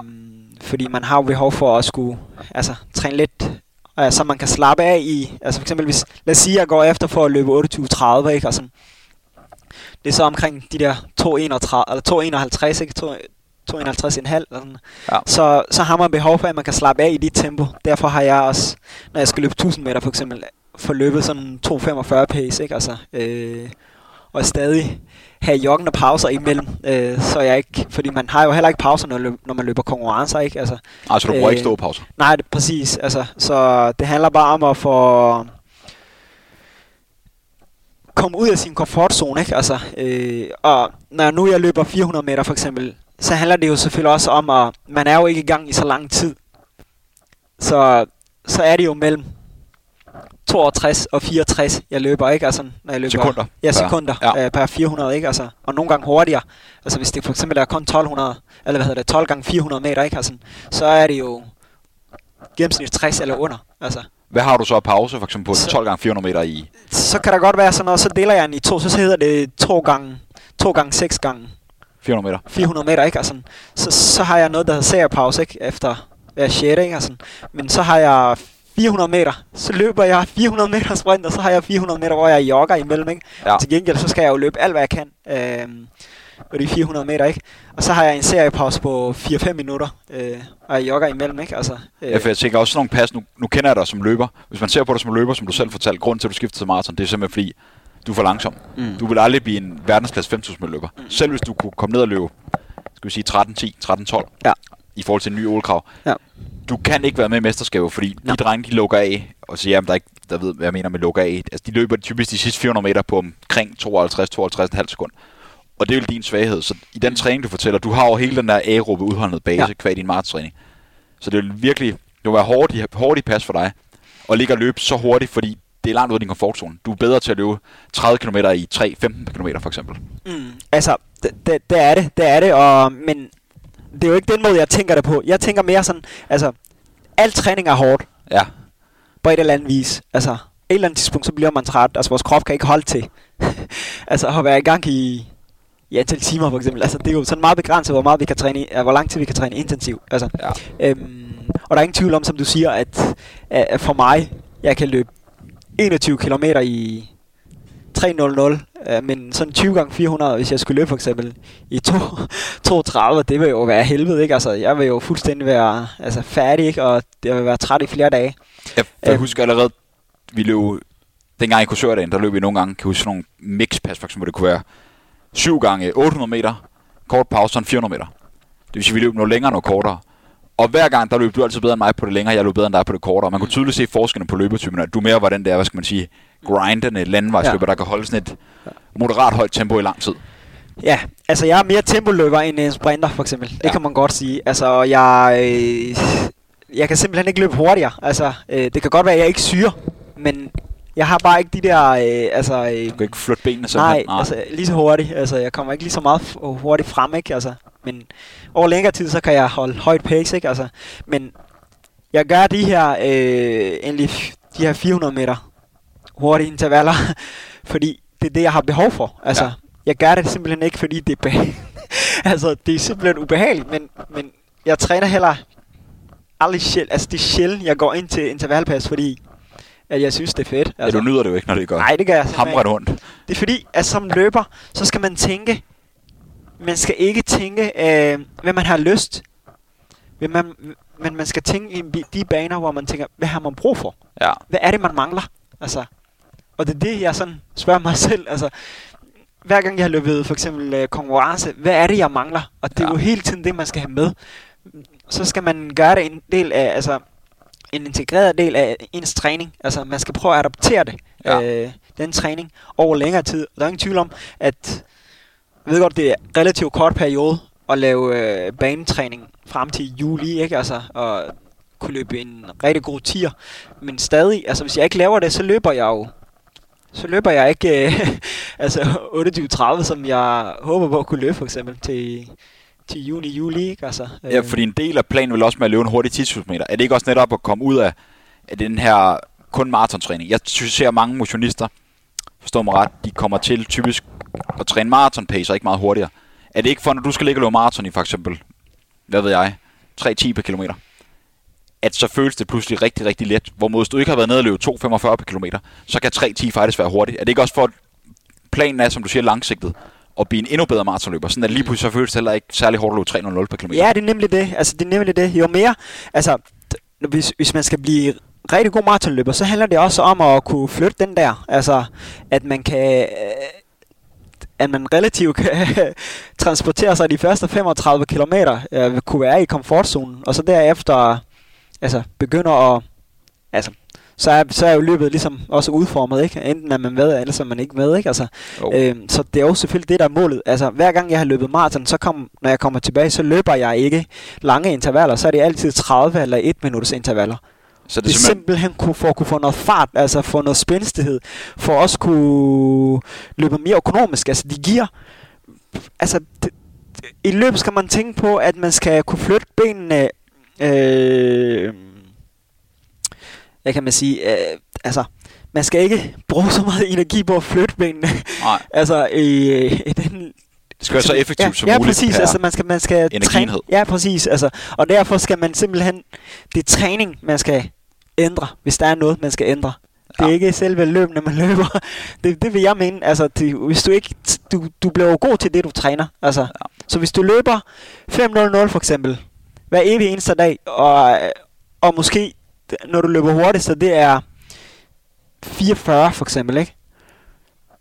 Fordi man har jo behov for at skulle altså, træne lidt, øh, så man kan slappe af i, altså for eksempel hvis, lad os sige, jeg går efter for at løbe 28-30, ikke, og sådan, Det er så omkring de der 2,31, eller 2,51, ikke? 2,51,5 eller sådan. Ja. Så, så har man behov for, at man kan slappe af i dit tempo. Derfor har jeg også, når jeg skal løbe 1000 meter for eksempel, forløbet sådan 2,45 pace, ikke? Altså, øh, og stadig have joggende pauser imellem, øh, så jeg ikke, fordi man har jo heller ikke pauser, når, løb, når man løber konkurrencer, ikke? Altså, Altså, du bruger Øh, ikke ståpauser. nej, det, præcis, altså, så det handler bare om at få komme ud af sin komfortzone, ikke? Altså, øh, og når nu jeg løber 400 meter for eksempel, så handler det jo selvfølgelig også om, at man er jo ikke i gang i så lang tid. Så, så er det jo mellem 62 og 64, jeg løber, ikke? Altså, når jeg løber, Sekunder. Ja, sekunder ja. Øh, per 400, ikke? Altså, og nogle gange hurtigere. Altså, hvis det for eksempel er kun 1200, eller hvad hedder det, 12 gange 400 meter, ikke? Altså, så er det jo gennemsnit 60 eller under. Altså, Hvad har du så af pause, for eksempel på Så- 12 gange 400 meter i så kan der godt være sådan noget, så deler jeg den i to, så hedder det 2 gange, 2 gange 6 gange 400 meter? 400 meter, ikke? Altså, så, så har jeg noget, der hedder seriepause, ikke? Efter hver 6, ikke? Altså, men så har jeg 400 meter, så løber jeg 400 meter sprint, og så har jeg 400 meter, hvor jeg jogger imellem, ikke? Ja. Til gengæld, så skal jeg jo løbe alt, hvad jeg kan. Øhm, på de 400 meter, ikke? Og så har jeg en seriepause på 4-5 minutter, øh, og jeg jogger imellem, ikke? Altså, øh, Ja, for jeg tænker også sådan nogle pas, nu, nu kender jeg dig som løber. Hvis man ser på dig som løber, som du selv fortalte, grund til, at du skiftede til maraton, det er simpelthen fordi, du er for langsom. Mm. Du vil aldrig blive en verdensklasse 5000 løber. Mm. Selv hvis du kunne komme ned og løbe, skal vi sige 13-10, 13-12, Ja. I forhold til en ny OL-krav. Ja. Du kan ikke være med i mesterskaber, fordi Nå. de drenge, de lukker af, og så jamen, der, er ikke, der ved, hvad jeg mener med lukker af. Altså, de løber typisk de sidste 400 meter på omkring 52-52,5 sekund. Og det er jo din svaghed. Så i den træning, du fortæller, du har jo hele den der aerobe udholdenhed base, ja. Kvad din martræning. Så det vil virkelig, det vil være hårdt hårdt i pas for dig, at ligge og løbe så hurtigt, fordi det er langt ud af din komfortzone. Du er bedre til at løbe 30 km i 3-15 km for eksempel. Mm, altså, det, det, det er det, det er det, og, men det er jo ikke den måde, jeg tænker det på. Jeg tænker mere sådan, altså, al træning er hårdt Ja, på et eller andet vis. Altså, et eller andet tidspunkt, så bliver man træt. Altså, vores krop kan ikke holde til. [LAUGHS] altså, at være i gang i, i antal timer, for eksempel. Altså, det er jo sådan meget begrænset, hvor, meget vi kan træne, i- hvor lang tid vi kan træne intensivt. Altså, ja. Øhm, og der er ingen tvivl om, som du siger, at, at for mig, jeg kan løbe 21 km i 3.00, øh, men sådan 20 gange 400, hvis jeg skulle løbe for eksempel i 2, 2.30, [LAUGHS] det vil jo være helvede, ikke? Altså, jeg vil jo fuldstændig være altså, færdig, ikke? Og jeg vil være træt i flere dage. Jeg, jeg Øhm. husker allerede, vi løb, dengang i kursørdagen, der løb vi nogle gange, kan huske sådan nogle mixpas, for eksempel, hvor det kunne være 7 gange 800 meter, kort pause, sådan 400 meter. Det vil sige, vi løb noget længere, noget kortere. Og hver gang, der løb du altid bedre end mig på det længere, jeg løb bedre end dig på det kortere. Man kunne tydeligt se forskellen på løbetypen, at du mere var den der, hvad skal man sige, grindende landevejsløber, ja. der kan holde sådan et moderat højt tempo i lang tid. Ja, altså jeg er mere tempoløber end en sprinter, for eksempel. Det Ja. kan man godt sige. Altså, jeg, øh, jeg kan simpelthen ikke løbe hurtigere. Altså, øh, det kan godt være, at jeg ikke syrer, men jeg har bare ikke de der, øh, altså... Øh, Du kan ikke flytte benene nej, simpelthen. altså lige så hurtigt. Altså, jeg kommer ikke lige så meget f- hurtigt frem, ikke? Altså, men over længere tid, så kan jeg holde højt pace, ikke? Altså, men jeg gør de her, øh, endelig de her 400 meter hurtige intervaller, [LAUGHS] fordi det er det, jeg har behov for. Altså, Ja. ja. jeg gør det simpelthen ikke, fordi det er [LAUGHS] altså, det er simpelthen ubehageligt, men, men jeg træner heller aldrig sjældent, altså det er sjældent, jeg går ind til intervalpas, fordi at jeg synes, det er fedt. ja, Altså, du nyder det jo ikke, når det går nej, det gør jeg hamrende ondt. det er fordi, at som løber, så skal man tænke, man skal ikke tænke, øh, hvad man har lyst, men man, men man skal tænke i de baner, hvor man tænker, hvad har man brug for? Ja. Hvad er det, man mangler? Altså, og det er det, jeg sådan spørger mig [LAUGHS] selv. Altså, hver gang jeg har løbet for eksempel øh, konkurrence, hvad er det, jeg mangler? Og det er Ja. jo hele tiden det, man skal have med. Så skal man gøre det en del af, altså, en integreret del af ens træning. Altså, man skal prøve at adaptere det, Ja. øh, den træning, over længere tid. Der er ingen tvivl om, at jeg ved godt, det er en relativt kort periode at lave øh, banetræning frem til juli, ikke? Altså, og kunne løbe en rigtig god tier. Men stadig, altså hvis jeg ikke laver det, så løber jeg jo så løber jeg ikke øh, [LAUGHS] altså 28-30, som jeg håber på at kunne løbe for eksempel til, til juni, juli, ikke? Altså, Ja, fordi en del af planen vil også med at løbe en hurtig 10 meter. Er det ikke også netop at komme ud af, af den her kun maratontræning? Jeg synes, ser mange motionister, forstår mig ret, de kommer til typisk at træne maraton pace og ikke meget hurtigere. Er det ikke for, når du skal ligge og løbe maraton i for eksempel, hvad ved jeg, 3.10 per kilometer, at så føles det pludselig rigtig, rigtig let. Hvor hvis du ikke har været nede og løbe 2.45 per kilometer, så kan 3.10 faktisk være hurtigt. Er det ikke også for, planen er, som du siger, langsigtet, at blive en endnu bedre maratonløber, sådan at lige pludselig så føles det heller ikke særlig hårdt at løbe 3.00 per kilometer. Ja, det er nemlig det. Altså, det er nemlig det. Jo mere, altså, hvis, hvis man skal blive rigtig god maratonløber, så handler det også om at kunne flytte den der. Altså, at man kan... Øh, at man relativt kan [LAUGHS] transportere sig de første 35 km, øh, kunne være i komfortzonen, og så derefter altså, begynder at... Altså, så er, så er jo løbet ligesom også udformet, ikke? Enten er man med, eller så er man ikke med, ikke? Altså, Jo. Øhm, så det er jo selvfølgelig det, der er målet. Altså, hver gang jeg har løbet maraton, så kom, når jeg kommer tilbage, så løber jeg ikke lange intervaller. Så er det altid 30 eller 1 minutters intervaller. så Det er simpelthen kunne, for at kunne få noget fart, altså få noget spændstighed, for også kunne løbe mere økonomisk. Altså, de giver... Altså, det, det- i løbet skal man tænke på, at man skal kunne flytte benene... Øh, hvad kan man sige? Øh, altså, man skal ikke bruge så meget energi på at flytte benene. Nej, [LAUGHS] altså, i, i den det skal være så effektivt ja, som ja, muligt præcis. per Altså, man skal, man skal træne. Ja, præcis. Altså, og derfor skal man simpelthen... Det er træning, man skal ændre, hvis der er noget, man skal ændre. Det er Ja. ikke selve løbende, man løber. [LAUGHS] Det, det vil jeg mene. Altså, det, hvis du ikke... Du, du bliver jo god til det, du træner. Altså, Ja. Så hvis du løber 5.00 for eksempel, hver evig eneste dag, og, og måske, når du løber hurtigt, så det er 44 for eksempel, ikke?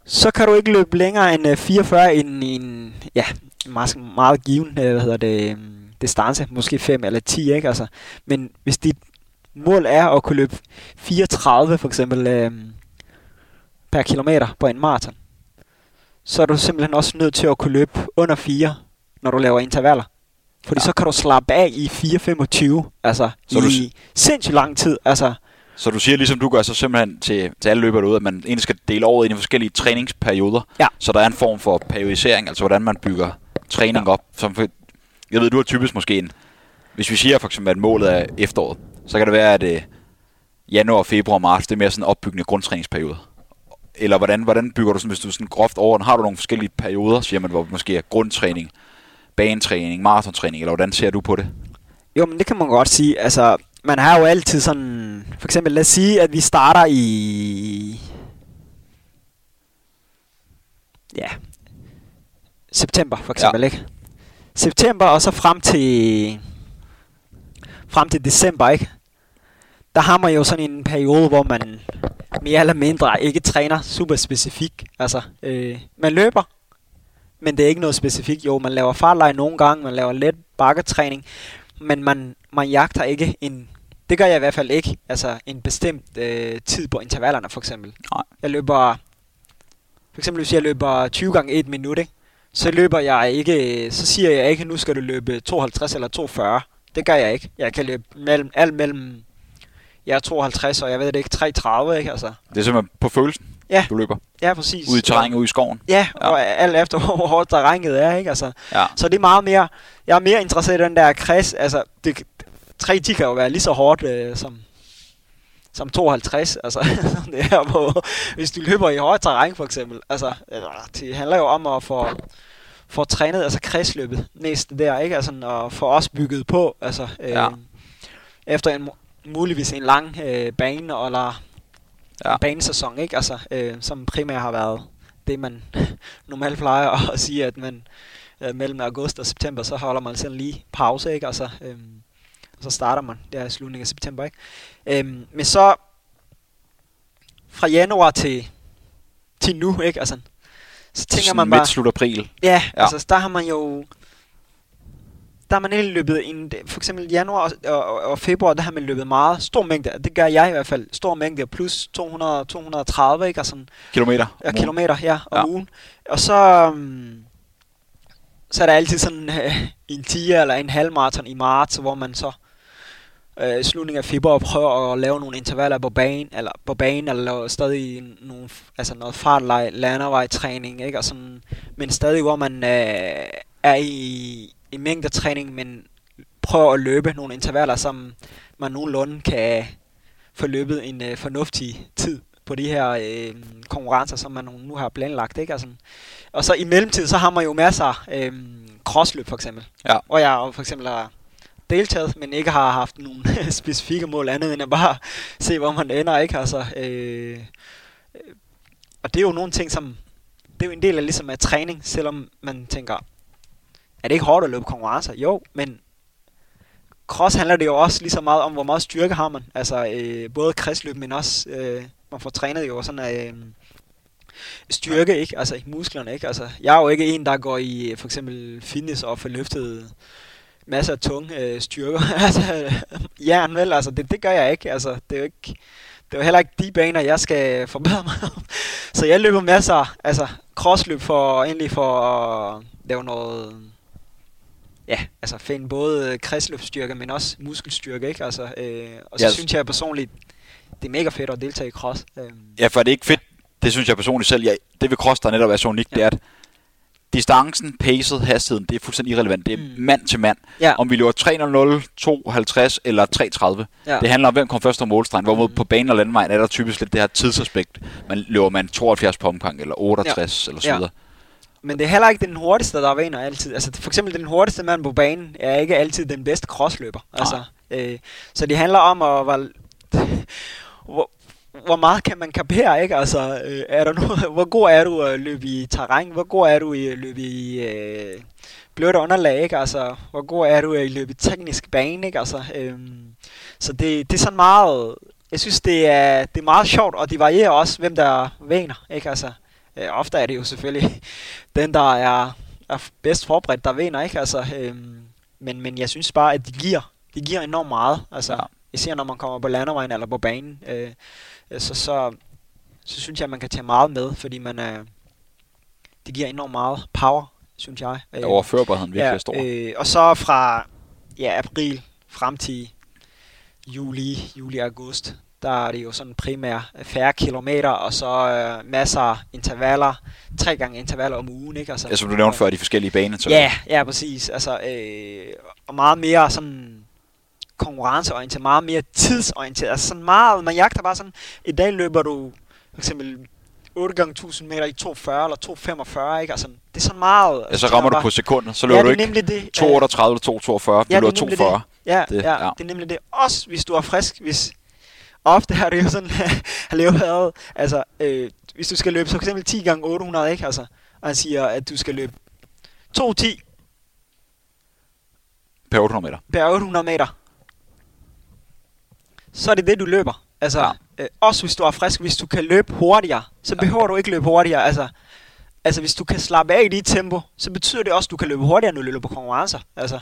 så kan du ikke løbe længere end øh, 44 i en, en ja, meget, meget given øh, hvad hedder det, øh, distance, måske 5 eller 10, ikke? Altså, men hvis dit mål er at kunne løbe 34 for eksempel øh, per kilometer på en maraton, så er du simpelthen også nødt til at kunne løbe under 4, når du laver intervaller. Fordi Ja. ja. så kan du slappe af i 4.25, altså Så du i sindssygt lang tid. Altså, Så du siger, ligesom du gør, så simpelthen til, til alle løbere derude, at man egentlig skal dele året ind i forskellige træningsperioder, Ja. så der er en form for periodisering, altså hvordan man bygger træning op. Som for, jeg ved, du har typisk måske en, hvis vi siger for eksempel, at målet er efteråret, så kan det være, at øh, januar, februar, marts, det er mere sådan en opbyggende grundtræningsperiode. Eller hvordan, hvordan bygger du sådan, hvis du sådan groft over har du nogle forskellige perioder, siger man, hvor måske er grundtræning, banetræning, maratontræning, eller hvordan ser du på det? Jo, men det kan man godt sige. Altså, man har jo altid sådan... For eksempel, lad os sige, at vi starter i... Ja. September, for eksempel, ja. ikke? September, og så frem til... Frem til december, ikke? Der har man jo sådan en periode, hvor man mere eller mindre ikke træner super specifikt. Altså, øh, man løber, men det er ikke noget specifikt. Jo, man laver fartleje nogle gange, man laver let bakketræning, men man, man jagter ikke en, det gør jeg i hvert fald ikke, altså en bestemt øh, tid på intervallerne for eksempel. Nej. Jeg løber, for eksempel hvis jeg løber 20 gange 1 minut, ikke? så løber jeg ikke, så siger jeg ikke, nu skal du løbe 52 eller 240. Det gør jeg ikke. Jeg kan løbe mellem, alt mellem, jeg er 52 og jeg ved det ikke, 330, ikke? Altså, Det er simpelthen på følelsen, Ja. du løber. ja, præcis. Ude i terrænet, ude i skoven. Ja, Ja. og alt efter, [LAUGHS] hvor hårdt terrænet er, ikke? Altså, Ja. så det er meget mere, jeg er mere interesseret i den der kreds, altså, det, 3 de kan jo være lige så hårdt øh, som, som 52, altså, [LAUGHS] det er på, hvis du løber i hårdt terræn for eksempel, altså, eller, det handler jo om at få, få trænet, altså kredsløbet næste der, ikke, altså, og få os bygget på, altså, øh, Ja. efter en, mu- muligvis en lang øh, bane, eller Ja. banesæson, ikke, altså, øh, som primært har været det, man [LAUGHS] normalt plejer [LAUGHS] at sige, at man øh, mellem august og september, så holder man sådan lige pause, ikke? Altså, øhm, og så starter man der i slutningen af september, ikke? Øhm, men så fra januar til, til nu, ikke? Altså, så tænker Sådan man bare, midt slut april. ja, Ja. ja, altså der har man jo, der har man egentlig løbet en, for eksempel januar og, og, og februar, der har man løbet meget, stor mængde, det gør jeg i hvert fald, stor mængde, plus 200, 230, ikke? Altså, Kilometer. Ja, kilometer, ja, om Ja. ugen. Og så, um, så er der altid sådan uh, [LAUGHS] en 10 eller en halv maraton i marts, hvor man så i slutningen af februar prøver at lave nogle intervaller på banen, eller på banen, eller stadig nogle, altså noget fartleje, landevejtræning, ikke? Og sådan, men stadig hvor man uh, er i, i mængdetræning, men prøver at løbe nogle intervaller, som man nogenlunde kan få løbet en uh, fornuftig tid på de her øh, konkurrencer, som man nu har planlagt. Ikke? Altså, og så i mellemtiden, så har man jo masser af øh, crossløb for eksempel. Ja. Hvor jeg for eksempel har deltaget, men ikke har haft nogle [LAUGHS] specifikke mål andet end at bare se, hvor man ender. Ikke? Altså, øh, øh, og det er jo nogle ting, som det er jo en del af ligesom af træning, selvom man tænker, er det ikke hårdt at løbe konkurrencer? Jo, men cross handler det jo også lige så meget om, hvor meget styrke har man. Altså øh, både kredsløb, men også, øh, man får trænet jo sådan øh, styrke, ikke? Altså i musklerne, ikke? Altså, jeg er jo ikke en, der går i øh, for eksempel fitness og får løftet masser af tunge øh, styrker. [LAUGHS] altså, jern, vel? Altså, det, det gør jeg ikke. Altså, det er jo ikke... Det er jo heller ikke de baner, jeg skal forbedre mig [LAUGHS] Så jeg løber masser, altså crossløb for egentlig for at lave noget, ja, altså finde både kredsløbsstyrke, men også muskelstyrke, ikke? Altså, øh, og så Ja, synes jeg personligt, det er mega fedt at deltage i cross. Øh, Ja, for det er ikke fedt. Det synes jeg personligt selv. Ja, det ved cross, der netop er så unikt, ja. det er, at distancen, pacet, hastigheden, det er fuldstændig irrelevant. Det er Mm. mand til mand. ja, Om vi løber 3.00, 2.50 eller 3.30. ja. Det handler om, hvem kommer først om målstregen. Hvorimod Mm. på banen og landvejen er der typisk lidt det her tidsaspekt. Man løber man 72 på omgang, eller 68, ja. eller så Ja. Men det er heller ikke den hurtigste, der vinder altid. Altså for eksempel den hurtigste mand på banen er ikke altid den bedste crossløber. Altså, øh, så det handler om at hvor, [LAUGHS] hvor, hvor meget kan man kapere, ikke? Altså, øh, er der nu, [LAUGHS] hvor god er du at løbe i terræn? Hvor god er du i at løbe i øh, blødt underlag, ikke? Altså, hvor god er du i at løbe i teknisk bane, ikke? Altså, øh, så det, det er sådan meget... Jeg synes, det er, det er meget sjovt, og det varierer også, hvem der vinder, ikke? Altså, øh, ofte er det jo selvfølgelig [LAUGHS] den, der er, er bedst forberedt, der vinder, ikke? Altså, øhm, men, men jeg synes bare, at de giver, de giver enormt meget. Altså, Ja. især når man kommer på landevejen eller på banen, øh, øh, så, så, så synes jeg, at man kan tage meget med, fordi man er, det giver enormt meget power, synes jeg. Øh, Overførbarheden virkelig ja, stor. Øh, og så fra ja, april frem til juli, juli august, der er det jo sådan primært færre kilometer, og så øh, masser af intervaller, tre gange intervaller om ugen, ikke? Altså, Ja, som du nævnte før, de forskellige baner. Så Ja, ja, præcis. Altså, øh, og meget mere sådan konkurrenceorienteret, meget mere tidsorienteret. Altså sådan meget, man jagter bare sådan, i dag løber du for eksempel 8 gange 1000 meter i 240 eller 245, ikke? Altså, det er sådan meget... Ja, så det rammer er du bare- på sekunder, så ja, løber det du ikke det. 238 eller 242, du Ja, er løber nemlig 240. Ja, Det- ja, ja. ja, det er nemlig det. Også hvis du er frisk, hvis... Ofte har det jo sådan, [LAUGHS] har levet været, altså, øh, hvis du skal løbe så for eksempel 10 gange 800, ikke? Altså, og han siger, at du skal løbe 210 Per 800 meter. per 800 meter, så er det det, du løber. Altså, ja. øh, også hvis du er frisk, hvis du kan løbe hurtigere, så Ja. behøver du ikke løbe hurtigere. Altså, altså, hvis du kan slappe af i dit tempo, så betyder det også, at du kan løbe hurtigere, når du løber på konkurrencer. Altså,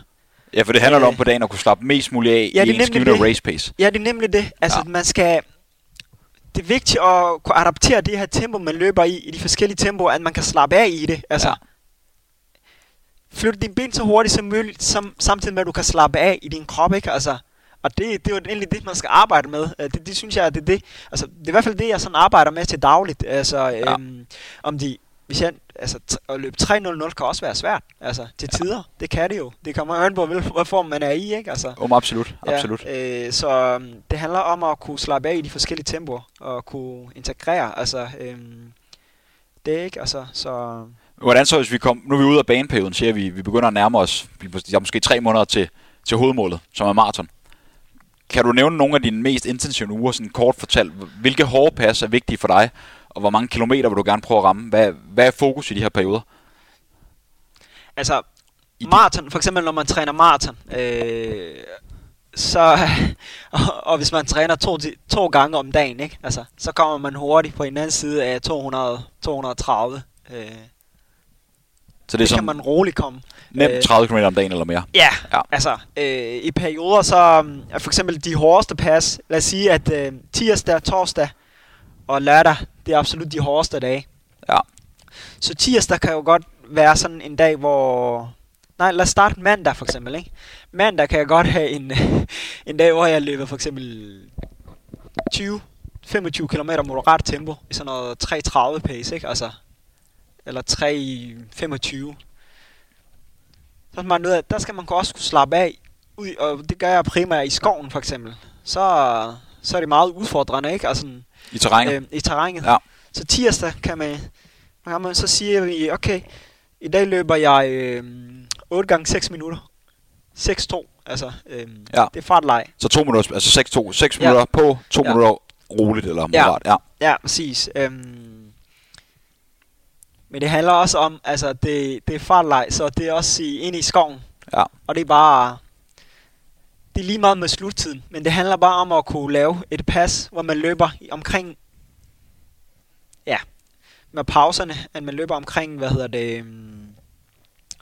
Ja, for det handler Øh, om på dagen at kunne slappe mest muligt af ja, i en skivende race pace. Ja, det er nemlig det. Altså, Ja. man skal... Det er vigtigt at kunne adaptere det her tempo, man løber i, i de forskellige tempoer, at man kan slappe af i det. Altså, Ja. flytte dine ben så hurtigt som muligt, som, samtidig med, at du kan slappe af i din krop, ikke? Altså, og det, det er jo egentlig det, man skal arbejde med. Øh, Det, det synes jeg, det er det. Altså, det er i hvert fald det, jeg sådan arbejder med til dagligt. Altså, Ja. øhm, om de... Hvis jeg, altså, at løbe 3.00 kan også være svært, altså, til tider. Det kan det jo. Det kommer an på, hvilken form man er i, ikke? Altså, Um, absolut, absolut. Ja, øh, så øhm, det handler om at kunne slappe af i de forskellige tempoer og kunne integrere. Altså, øhm, det er ikke, altså, så... Hvordan så, hvis vi kom, nu er vi ude af baneperioden, siger vi, vi begynder at nærme os, vi der er måske tre måneder til, til hovedmålet, som er maraton. Kan du nævne nogle af dine mest intensive uger, sådan kort fortalt, hvilke hårde pas er vigtige for dig, og hvor mange kilometer vil du gerne prøve at ramme? Hvad, hvad er fokus i de her perioder? Altså, I maraton, for eksempel når man træner maraton, øh, så, [LAUGHS] og, og hvis man træner to, to gange om dagen, ikke? Altså, så kommer man hurtigt på en anden side af 200, 230. Øh, Så det er det kan man roligt komme. nemt øh, 30 km om dagen eller mere. Ja, Ja. altså øh, i perioder så er for eksempel de hårdeste pas, lad os sige at øh, tirsdag, torsdag og lørdag, det er absolut de hårdeste dage. Ja. Så tirsdag kan jo godt være sådan en dag, hvor... Nej, lad os starte mandag for eksempel, ikke? Mandag kan jeg godt have en, [LAUGHS] en dag, hvor jeg løber for eksempel 20 25 km moderat tempo i sådan noget 3.30 pace, ikke? Altså, eller 3.25. Så er man nødt af, der skal man også kunne slappe af, ud, og det gør jeg primært i skoven for eksempel. Så, så er det meget udfordrende, ikke? Altså, I terrænet. øh, i terrænet. Ja. Så tirsdag kan man, kan man så siger vi, okay, i dag løber jeg øh, 8 gange 6 minutter. 6-2, altså øh, Ja. det er fartleje. Så to minutter, altså 6-2, 6 Ja. minutter på, to Ja. minutter roligt eller Ja. moderat. Ja. Ja, præcis. Øhm, Men det handler også om, altså det, det er fartleg, så det er også i, ind i skoven. Ja. Og det er bare, det er lige meget med sluttiden, men det handler bare om at kunne lave et pas, hvor man løber omkring, ja, med pauserne, at man løber omkring, hvad hedder det, øhm,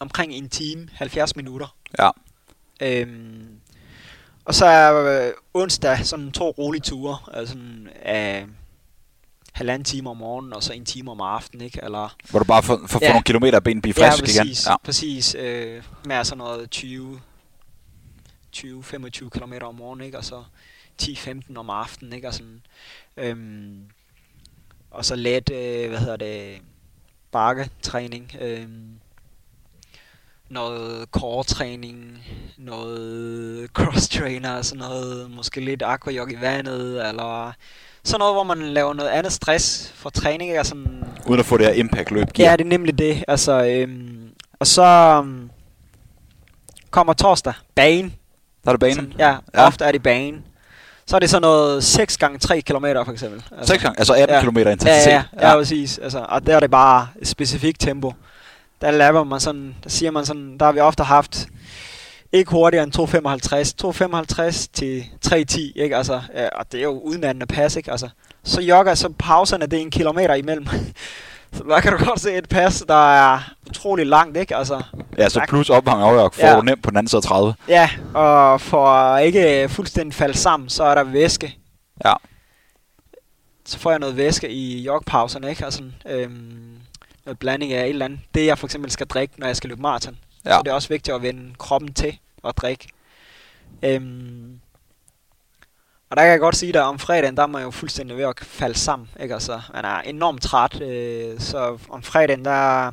omkring en time, 70 minutter. Ja. Øhm, og så er øh, onsdag sådan to rolige ture, altså sådan af halvanden time om morgenen, og så en time om aftenen, ikke? Eller, Hvor du bare får, får Ja. ja. nogle kilometer ben blive ja, frisk igen. præcis, Ja. præcis. Øh, med sådan noget 20, 20-25 km om morgenen, ikke? Og så 10-15 om aftenen, ikke? Og, sådan, øhm, og så let, øh, hvad hedder det, bakketræning, øhm, noget core-træning, noget cross-trainer, sådan noget, måske lidt aquajog i vandet, eller sådan noget, hvor man laver noget andet stress for træning, ikke? Og sådan, Uden at få det her impact-løb. Ja, det er nemlig det. Altså, øhm, og så øhm, kommer torsdag. Bane. Der er det banen. Sådan, ja, Ja. ja, ofte er det bane. Så er det sådan noget 6 gange 3 km for eksempel. Altså, 6 gange, altså 18 ja. km Ja, intensitet. ja, ja, ja, præcis. Altså, og der er det bare et specifikt tempo. Der lapper man sådan, der siger man sådan, der har vi ofte haft ikke hurtigere end 2.55. 2.55 til 3.10, ikke? Altså, ja, og det er jo udmattende pas, ikke? Altså, så jogger, så pauserne, det er en kilometer imellem. [LAUGHS] så der kan du godt se et pas, der er utrolig langt, ikke? Altså, Ja, så plus ophang og får Ja. du nemt på den anden side af 30. ja, og for at ikke fuldstændig falde sammen, så er der væske. Ja. Så får jeg noget væske i jogpauserne, ikke? Altså, øhm, noget blanding af et eller andet. Det jeg for eksempel skal drikke, når jeg skal løbe maraton. Ja. Så det er også vigtigt at vende kroppen til at drikke. Øhm, og der kan jeg godt sige, at om fredagen, der er man jo fuldstændig ved at falde sammen. Ikke? Altså, man er enormt træt, øh, så om fredagen, der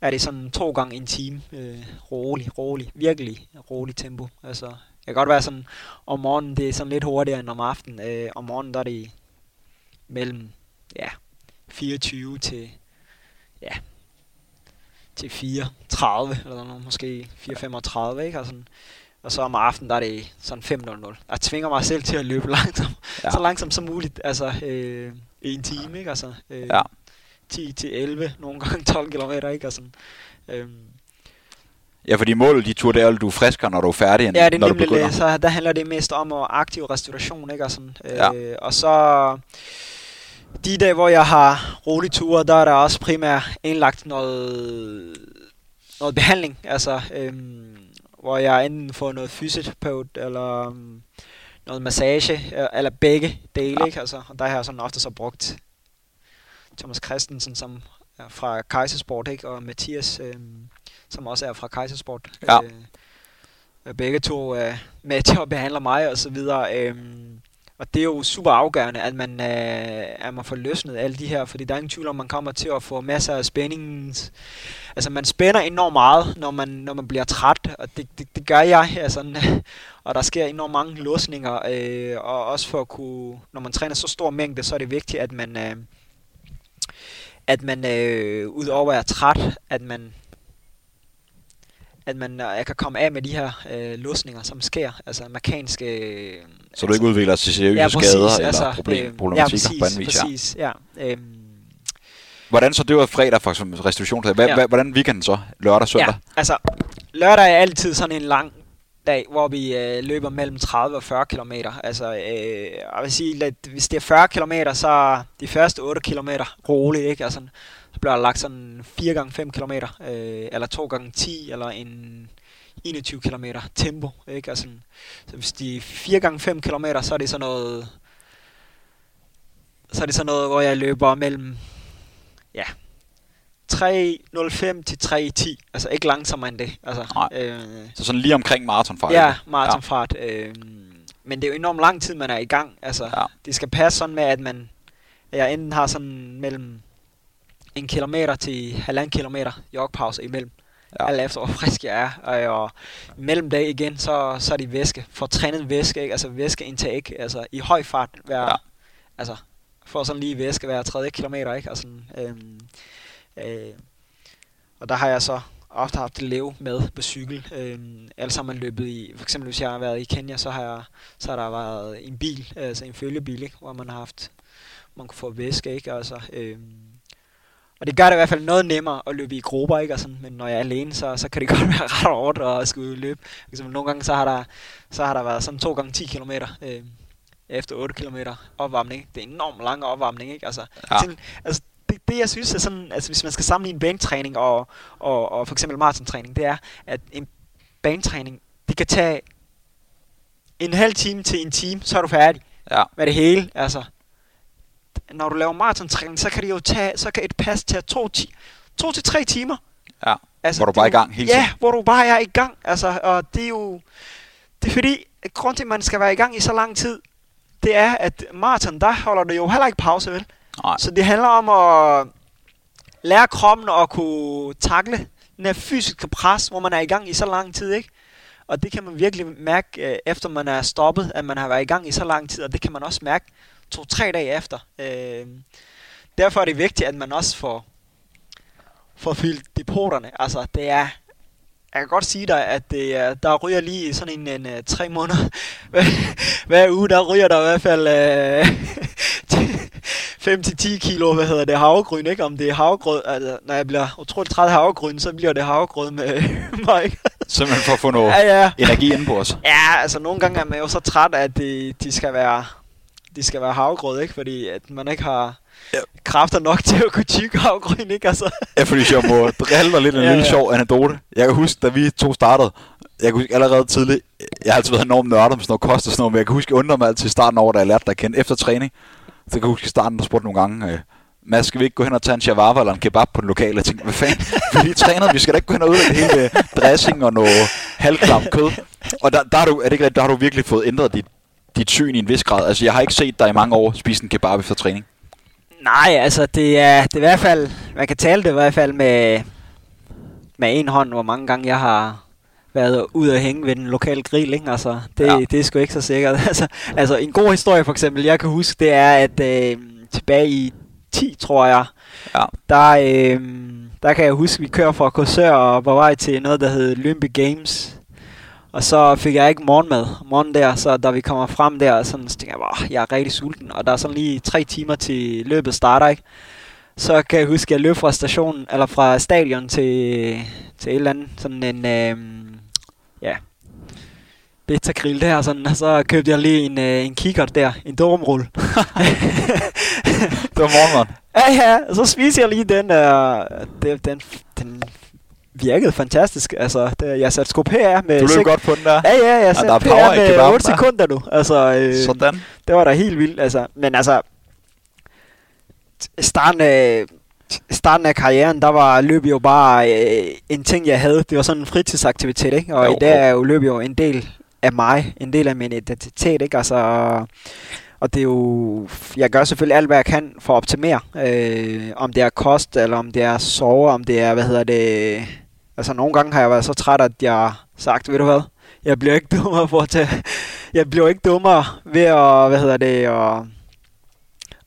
er det sådan to gange en time. Øh, rolig, rolig, virkelig rolig tempo. Altså, det kan godt være sådan, om morgenen, det er sådan lidt hurtigere end om aftenen. Øh, om morgenen, der er det mellem, ja, 24 til, ja, til 4.30, eller noget, måske 4.35, ikke? Og, sådan, og så om aftenen, der er det sådan 5.00. Jeg tvinger mig selv til at løbe [LAUGHS] langsomt, Ja. så langsomt som muligt, altså øh, en time, ikke? Altså, øh, Ja. 10 til 11, nogle gange [LAUGHS] 12 km, ikke? Og sådan, øhm, Ja, fordi målet de tur, det er at du er friskere, når du er færdig, end Ja, det er når du begynder. det. Så der handler det mest om at aktiv restauration, ikke? Og, sådan, Ja. øh, og så de dage, hvor jeg har rolig ture, der er der også primært indlagt noget, noget behandling. Altså, øhm, hvor jeg enten får noget fysioterapeut, eller øhm, noget massage, eller begge dele, Ja. ikke? Altså, og der har jeg sådan ofte så brugt Thomas Christensen, som er fra Kaisersport, ikke? Og Mathias, øhm, som også er fra Kaisersport. Ja. Øh, begge to er med til at behandle mig og så videre. Øhm, og det er jo super afgørende, at man, øh, at man får løsnet alle de her, fordi der er ingen tvivl om, man kommer til at få masser af spænding. Altså man spænder enormt meget, når man, når man bliver træt, og det, det, det gør jeg. [LAUGHS] Altså, [LAUGHS] og der sker enormt mange låsninger, øh, og også for at kunne, når man træner så stor mængde, så er det vigtigt, at man, øh, at man øh, udover at være træt, at man at man øh, kan komme af med de her øh, låsninger, som sker, altså mekaniske... Øh, Så du ikke udvikler til seriøse ja, præcis, skader altså, eller problem, øh, problematikker ja, på præcis, anden vis. Ja. præcis, ja. Øhm, Hvordan så det var fredag for eksempel restitutionsdag? Ja. ja. Hvordan weekenden så? Lørdag, søndag? Ja, altså lørdag er altid sådan en lang dag, hvor vi øh, løber mellem 30 og 40 km. Altså, øh, jeg vil sige, at hvis det er 40 km, så er de første 8 km roligt, ikke? Altså, så bliver der lagt sådan 4 gange 5 km, øh, eller 2 gange 10, eller en 21 km tempo, ikke? Altså, så hvis de er 4 gange 5 km, så er det sådan noget, så er det sådan noget, hvor jeg løber mellem, ja, 3.05 til 3.10. Altså ikke langsommere end det. Altså, Nej. øh, Så sådan lige omkring maratonfart? ja, maratonfart. Øh, men det er jo enormt lang tid, man er i gang. Altså, Ja. Det skal passe sådan med, at man at jeg enten har sådan mellem en kilometer til halvanden kilometer jogpause imellem. Ja. Ja. Alt efter, hvor frisk jeg er. Og, og mellem dag igen, så, så er det væske. For trænet væske, ikke? altså væskeindtag, altså i høj fart. Hver, Ja. ja. Altså, for sådan lige væske hver tredje kilometer, ikke? Og, sådan, øhm, øh, og der har jeg så ofte haft det leve med på cykel. Øhm, alle sammen løbet i, for eksempel hvis jeg har været i Kenya, så har, jeg, så har der været en bil, altså en følgebil, ikke? hvor man har haft, man kunne få væske, ikke? Altså, øhm, Og det gør det i hvert fald noget nemmere at løbe i grupper, ikke? Og sådan, men når jeg er alene, så, så kan det [LAUGHS] godt være ret hårdt at skulle løbe. For eksempel nogle gange, så har der, så har der været sådan 2 gange 10 km øh, efter 8 km opvarmning. Ikke? Det er en enormt lang opvarmning, ikke? Altså, Ja. til, altså det, det, jeg synes er sådan, altså hvis man skal sammenligne banetræning og, og, og for eksempel maratontræning, det er, at en banetræning, det kan tage en halv time til en time, så er du færdig Ja. med det hele. Altså, når du laver maratontræning, så kan det jo tage, så kan et pas tage to, ti, to til tre timer. Ja. Altså, Hvor du bare er i gang hele Ja, tiden. hvor du bare er i gang. Altså, og det er jo, det er fordi, grund til, at man skal være i gang i så lang tid, det er, at maraton, der holder det jo heller ikke pause, vel? Nej. Så det handler om at lære kroppen at kunne takle den her fysiske pres, hvor man er i gang i så lang tid, ikke? Og det kan man virkelig mærke, øh, efter man er stoppet, at man har været i gang i så lang tid, og det kan man også mærke to-tre dage efter. Øh, derfor er det vigtigt, at man også får, får fyldt depoterne. Altså, det er... Jeg kan godt sige dig, at det er, der ryger lige sådan en, en, øh, tre måneder. [LAUGHS] Hver, hver uge, der ryger der i hvert fald øh, [LAUGHS] 5-10 kilo, hvad hedder det, havregryn, ikke? Om det er havregrød, altså, når jeg bliver utroligt træt af havregryn, så bliver det havregrød med [LAUGHS] mig, ikke? Simpelthen for at få noget Ja, ja. energi inde på os. Ja, altså nogle gange er man jo så træt, at de, de skal være de skal være havgrød, ikke? Fordi at man ikke har Ja. kræfter nok til at kunne tykke havgryn, ikke? Altså, Ja, fordi jeg må drille dig lidt en Ja, ja, lille ja. sjov anekdote. Jeg kan huske, da vi to startede, jeg kan huske allerede tidligt, jeg har altid været enormt nørdet med sådan noget kost og sådan noget, men jeg kan huske, jeg undrede mig altid i starten over, da jeg lærte dig at kende efter træning. Så kan jeg huske i starten, der spurgte nogle gange, øh, Mads, skal vi ikke gå hen og tage en shawarma eller en kebab på den lokale? Jeg tænkte, hvad fanden, vi er lige trænet, vi skal da ikke gå hen og udlægge det hele dressing og noget halvklam kød. Og der, der, har du, er det ikke der har du virkelig fået ændret dit, dit syn i en vis grad. Altså, jeg har ikke set dig i mange år spise en kebab efter træning. nej, altså det er, det er i hvert fald, man kan tale det i hvert fald med, med en hånd, hvor mange gange jeg har været ude og hænge ved den lokale grill, ikke? Altså, det, Ja. det er sgu ikke så sikkert. [LAUGHS] altså, altså, en god historie for eksempel, jeg kan huske, det er, at øh, tilbage i 10, tror jeg, Ja. der, øh, der kan jeg huske, at vi kører fra Korsør og var vej til noget, der hed Olympic Games. Og så fik jeg ikke morgenmad morgen der, så da vi kommer frem der, sådan, så tænker jeg bare, jeg er rigtig sulten. Og der er sådan lige tre timer til løbet starter, ikke? Så kan jeg huske, at jeg løb fra stationen, eller fra stadion til, til et eller andet, sådan en, øh, ja, beta grill der, sådan, og så købte jeg lige en, øh, en kikkert der, en durumrulle. [LAUGHS] Det var morgenmad. Ja, ja, og så spiser jeg lige den der, det, den, den virkede fantastisk. Altså, det, jeg satte sgu PR med... Du løb sek- godt på den der. Ja, ja, jeg satte power PR med kebaben 8 der. sekunder nu. Altså, øh, Sådan. det var da helt vildt. Altså, men altså, starten af, starten af karrieren, der var løb jo bare øh, en ting, jeg havde. Det var sådan en fritidsaktivitet, ikke? Og Jo, i dag er jo løb jo en del af mig, en del af min identitet, ikke? Altså, og det er jo, jeg gør selvfølgelig alt, hvad jeg kan for at optimere. Øh, om det er kost, eller om det er sove, om det er, hvad hedder det... Altså, nogle gange har jeg været så træt, at jeg har sagt, ved du hvad, jeg bliver ikke dummere for at tage, jeg bliver ikke dummere ved at, hvad hedder det, at,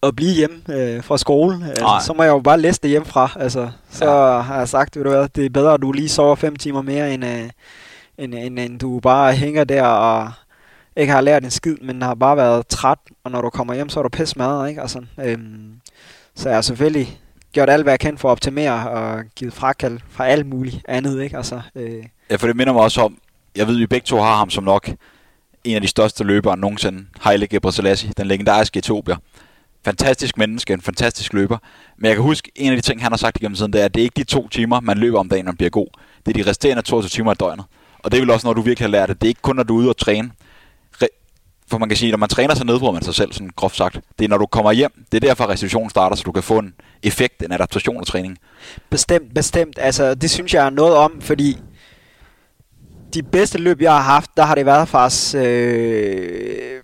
at blive hjemme øh, fra skole. Altså, så må jeg jo bare læse det hjemmefra. Altså, så Ja. har jeg sagt, ved du hvad, det er bedre, at du lige sover fem timer mere, end, øh, end, end, end du bare hænger der og ikke har lært en skid, men har bare været træt, og når du kommer hjem, så er du pisse smadret, ikke? Altså, øhm, så jeg har selvfølgelig gjort alt, hvad jeg kan for at optimere og givet frakald fra alt muligt andet, ikke? Altså, øh, Ja, for det minder mig også om, jeg ved, vi begge to har ham som nok en af de største løbere nogensinde. Haile Gebrselassie, den legendariske etiopier. Fantastisk menneske, en fantastisk løber. Men jeg kan huske, en af de ting, han har sagt igennem tiden, det er, at det er ikke de to timer, man løber om dagen, når man bliver god. Det er de resterende 22 timer i døgnet. Og det er vel også noget, du virkelig har lært, at det er ikke kun, når du er ude og træne. For man kan sige, at når man træner, så nedbryder man sig selv, sådan groft sagt. Det er, når du kommer hjem. Det er derfor, restitutionen starter, så du kan få en effekt, en adaptation af træning. Bestemt, bestemt. Altså, det synes jeg er noget om, fordi de bedste løb, jeg har haft, der har det været faktisk øh,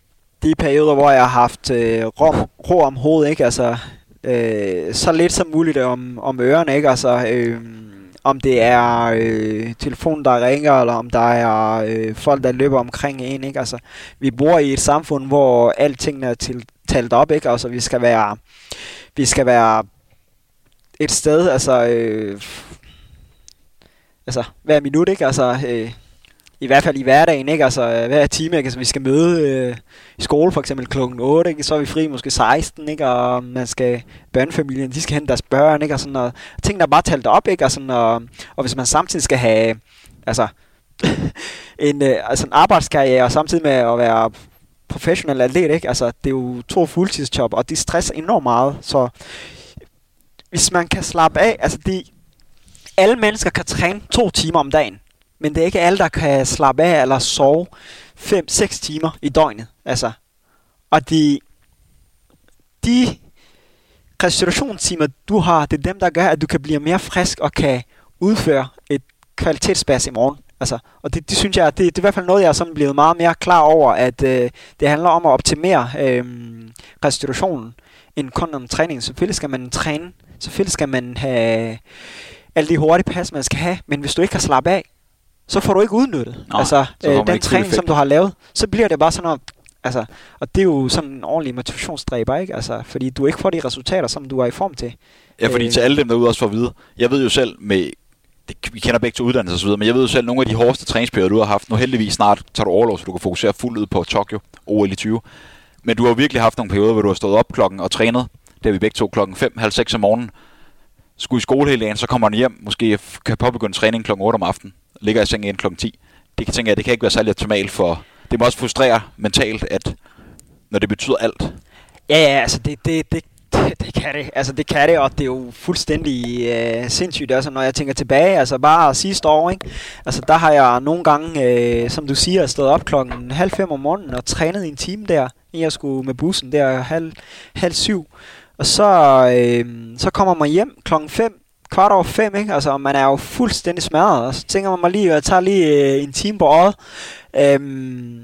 de perioder, hvor jeg har haft øh, ro, ro om hovedet, ikke? Altså, øh, så lidt som muligt om, om ørerne, ikke? Altså, øh, om det er øh, telefonen, der ringer, eller om der er øh, folk, der løber omkring en, ikke? Altså, vi bor i et samfund, hvor alting er til, talt op, ikke? Altså, vi skal være, vi skal være et sted, altså, øh, altså hver minut, ikke? Altså, øh, i hvert fald i hverdagen, ikke? Altså øh, hver time, ikke? Altså, vi skal møde øh, i skole for eksempel klokken 8, ikke? Så er vi fri måske 16, ikke? Og man skal, børnefamilien, de skal hente deres børn, ikke? Og sådan, noget. ting, der bare talt op, ikke? Og, sådan, og, og hvis man samtidig skal have, altså, [LAUGHS] en, øh, altså en arbejdskarriere, og samtidig med at være professionel atlet, ikke? Altså, det er jo to fuldtidsjob, og de stresser enormt meget, så hvis man kan slappe af, altså de, alle mennesker kan træne to timer om dagen, men det er ikke alle, der kan slappe af eller sove 5-6 timer i døgnet. Altså, og de, de restitutionstimer, du har, det er dem, der gør, at du kan blive mere frisk og kan udføre et kvalitetsbas i morgen. Altså, og det, det synes jeg, det, det er i hvert fald noget, jeg er sådan blevet meget mere klar over, at øh, det handler om at optimere øh, restitutionen, end kun om træning. Selvfølgelig skal man træne, selvfølgelig skal man have alle de hurtige pas, man skal have, men hvis du ikke kan slappe af, så får du ikke udnyttet. Nej, altså, øh, den træning, som du har lavet, så bliver det bare sådan noget, altså, og det er jo sådan en ordentlig motivationsdræber, ikke? Altså, fordi du ikke får de resultater, som du er i form til. Ja, fordi øh, til alle dem derude også for at vide, jeg ved jo selv med, det, vi kender begge til uddannelse og så videre, men jeg ved jo selv, nogle af de hårdeste træningsperioder, du har haft, nu heldigvis snart tager du overlov, så du kan fokusere fuldt ud på Tokyo, OL i 20. Men du har virkelig haft nogle perioder, hvor du har stået op klokken og trænet, det er vi begge to klokken 5, halv 6 om morgenen, skulle i skole hele dagen, så kommer han hjem, måske kan påbegynde træning klokken 8 om aftenen, ligger i sengen igen klokken 10. Det kan tænke jeg, det kan ikke være særlig optimalt for, det må også frustrere mentalt, at når det betyder alt. Ja, ja, altså det, det, det, det, [LAUGHS] det kan det. Altså det kan det, og det er jo fuldstændig øh, sindssygt. Altså når jeg tænker tilbage, altså bare sidste år, ikke? Altså der har jeg nogle gange, øh, som du siger, stået op klokken halv fem om morgenen og trænet i en time der, inden jeg skulle med bussen der halv, halv syv. Og så, øh, så kommer man hjem klokken 5, kvart over fem, ikke? Altså, og man er jo fuldstændig smadret. Og så tænker man mig lige, at jeg tager lige øh, en time på året. Øhm,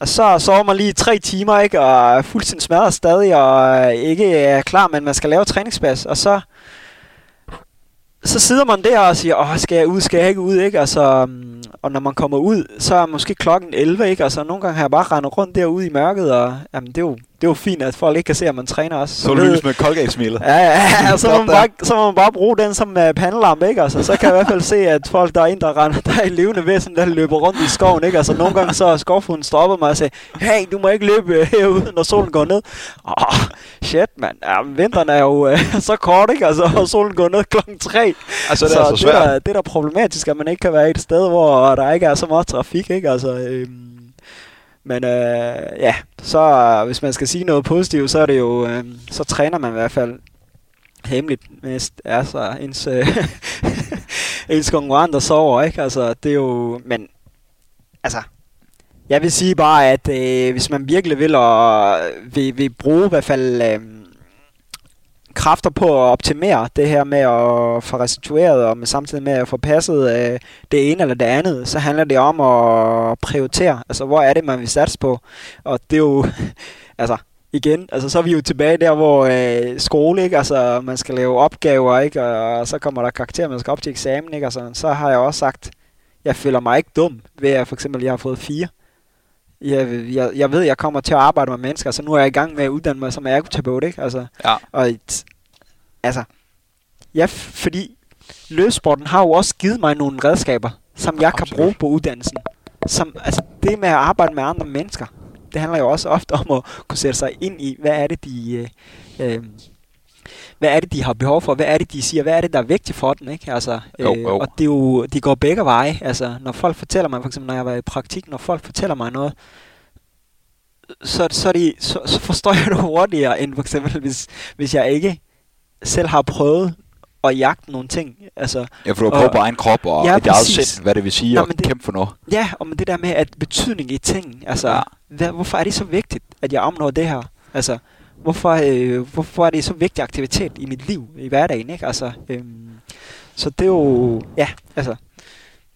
og så sover man lige tre timer, ikke? Og er fuldstændig smadret stadig, og øh, ikke øh, er klar, men man skal lave træningspas. Og så, så sidder man der og siger, åh, skal jeg ud, skal jeg ikke ud, ikke? Altså, og når man kommer ud, så er måske klokken 11, ikke? Altså, nogle gange har jeg bare rendet rundt derude i mørket, og jamen, det er jo det er jo fint, at folk ikke kan se, at man træner også. Så, så lykkes med Colgate-smilet. Ja, ja, ja [LAUGHS] så, må man bare, så må man bare bruge den som uh, pandelampe, ikke? Altså, så kan jeg i hvert fald se, at folk, der er en, der render, der er levende væsen, der løber rundt i skoven, ikke? Altså, nogle gange så er skovfuglen stoppet mig og siger, hey, du må ikke løbe øh, herude, når solen går ned. Åh, oh, shit, mand. Ja, vinteren er jo uh, [LAUGHS] så kort, ikke? Altså, og solen går ned klokken 3. Altså, det er så svært. Det, der, det der problematisk, at man ikke kan være et sted, hvor der ikke er så meget trafik, ikke? Altså, øhm, men øh, ja, så øh, hvis man skal sige noget positivt, så er det jo, øh, så træner man i hvert fald hemmeligt mest, altså ens, øh, [LAUGHS] ens konkurrenter sover, ikke? Altså, det er jo, men altså, jeg vil sige bare, at øh, hvis man virkelig vil, og vil, vil bruge i hvert fald øh, kræfter på at optimere det her med at få restitueret, og med samtidig med at få passet øh, det ene eller det andet, så handler det om at prioritere. Altså, hvor er det, man vil satse på? Og det er jo, [LAUGHS] altså, igen, altså så er vi jo tilbage der, hvor øh, skole, ikke? Altså, man skal lave opgaver, ikke? Og, og så kommer der karakter, man skal op til eksamen, ikke? Altså, så har jeg også sagt, jeg føler mig ikke dum ved at for eksempel, jeg har fået fire. Jeg, jeg, jeg ved, jeg kommer til at arbejde med mennesker, så nu er jeg i gang med at uddanne mig som ergoterapeut, ikke? Altså, ja. Og et, altså, ja, fordi løssporten har jo også givet mig nogle redskaber, som jeg Absolut. kan bruge på uddannelsen. Som, altså, det med at arbejde med andre mennesker, det handler jo også ofte om at kunne sætte sig ind i, hvad er det, de... Øh, øh, hvad er det, de har behov for? Hvad er det, de siger? Hvad er det, der er vigtigt for dem? Ikke? Altså, jo, øh, jo. Og det er jo, de går begge veje. Altså, når folk fortæller mig, for eksempel når jeg var i praktik, når folk fortæller mig noget, så, så, de, så, så forstår [LAUGHS] jeg det hurtigere, end for eksempel, hvis, hvis jeg ikke selv har prøvet at jagte nogle ting. Altså, ja, for du har prøvet på egen krop og ja, et eget sind, hvad det vil sige Nå, at det, kæmpe for noget. Ja, og med det der med, at betydning i ting, altså, ja. hvad, hvorfor er det så vigtigt, at jeg opnår det her? Altså, hvorfor, øh, hvorfor er det så vigtig aktivitet i mit liv, i hverdagen, ikke? Altså, øhm, så det er jo, ja, altså.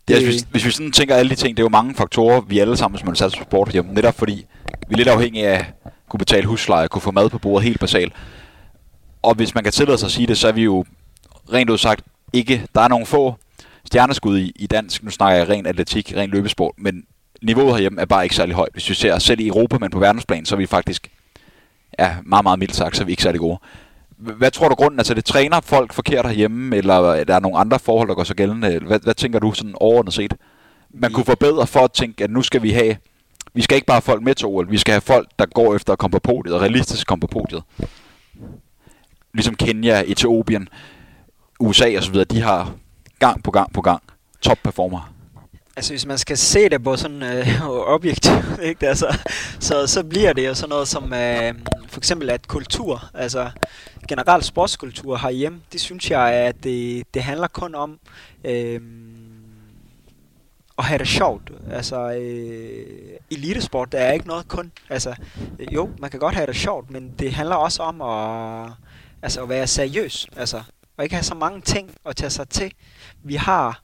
Det, ja, hvis, hvis vi sådan tænker alle de ting, det er jo mange faktorer, vi alle sammen, som man satser på sport hjemme, netop fordi vi er lidt afhængige af at kunne betale husleje, kunne få mad på bordet, helt basalt. Og hvis man kan tillade sig at sige det, så er vi jo rent udsagt ikke, der er nogle få stjerneskud i, i dansk, nu snakker jeg ren atletik, ren løbesport, men niveauet herhjemme er bare ikke særlig højt. Hvis vi ser selv i Europa, men på verdensplan, så er vi faktisk ja, meget, meget mildt sagt, så er vi ikke særlig gode. Hvad tror du grunden er til det? Træner folk forkert herhjemme, eller er der nogle andre forhold, der går så gældende? Hvad, hvad tænker du sådan overordnet set? man kunne forbedre for at tænke, at nu skal vi have, vi skal ikke bare have folk med til OL, vi skal have folk, der går efter at komme på podiet, og realistisk komme på podiet. Ligesom Kenya, Etiopien, USA og så videre, de har gang på gang på gang top performer. Altså hvis man skal se det på sådan øh, [LAUGHS] objektivt, ikke? Altså, så, så bliver det jo sådan noget som øh, for eksempel at kultur, altså generelt sportskultur herhjemme, det synes jeg, at det, det handler kun om øh, at have det sjovt. Altså øh, elitesport, der er ikke noget kun, altså jo, man kan godt have det sjovt, men det handler også om at, altså, at være seriøs, altså og ikke have så mange ting at tage sig til. Vi har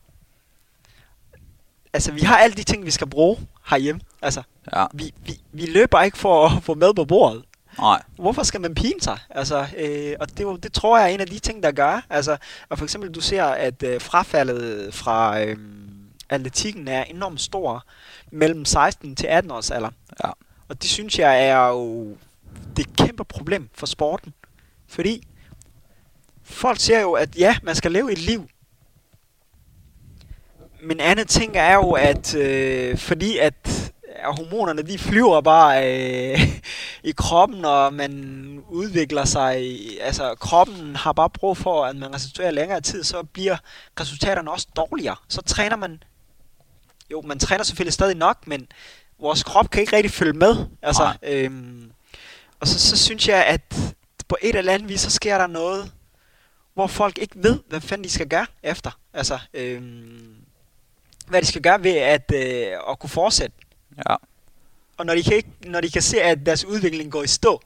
altså, vi har alle de ting, vi skal bruge herhjemme. Altså, Ja. vi, vi, vi løber ikke for at få med på bordet. Nej, Hvorfor skal man pine sig? Altså, øh, og det, det tror jeg er en af de ting, der gør. Altså, og for eksempel, du ser, at øh, frafaldet fra øh, atletikken er enormt stor mellem 16 til 18 års alder. Ja. Og det synes jeg er jo det er et kæmpe problem for sporten. Fordi folk siger jo, at ja, man skal leve et liv. Men andet ting er jo, at øh, fordi at hormonerne de flyver bare øh, [LAUGHS] i kroppen, og man udvikler sig, altså kroppen har bare brug for, at man restituerer længere tid, så bliver resultaterne også dårligere. Så træner man, jo, man træner selvfølgelig stadig nok, men vores krop kan ikke rigtig følge med. Altså, Nej. øhm, og så, så synes jeg, at på et eller andet vis, så sker der noget, hvor folk ikke ved, hvad fanden de skal gøre efter. Altså, øhm, hvad de skal gøre ved at, øh, at kunne fortsætte. ja. Og når de, kan ikke, når de kan se, at deres udvikling går i stå,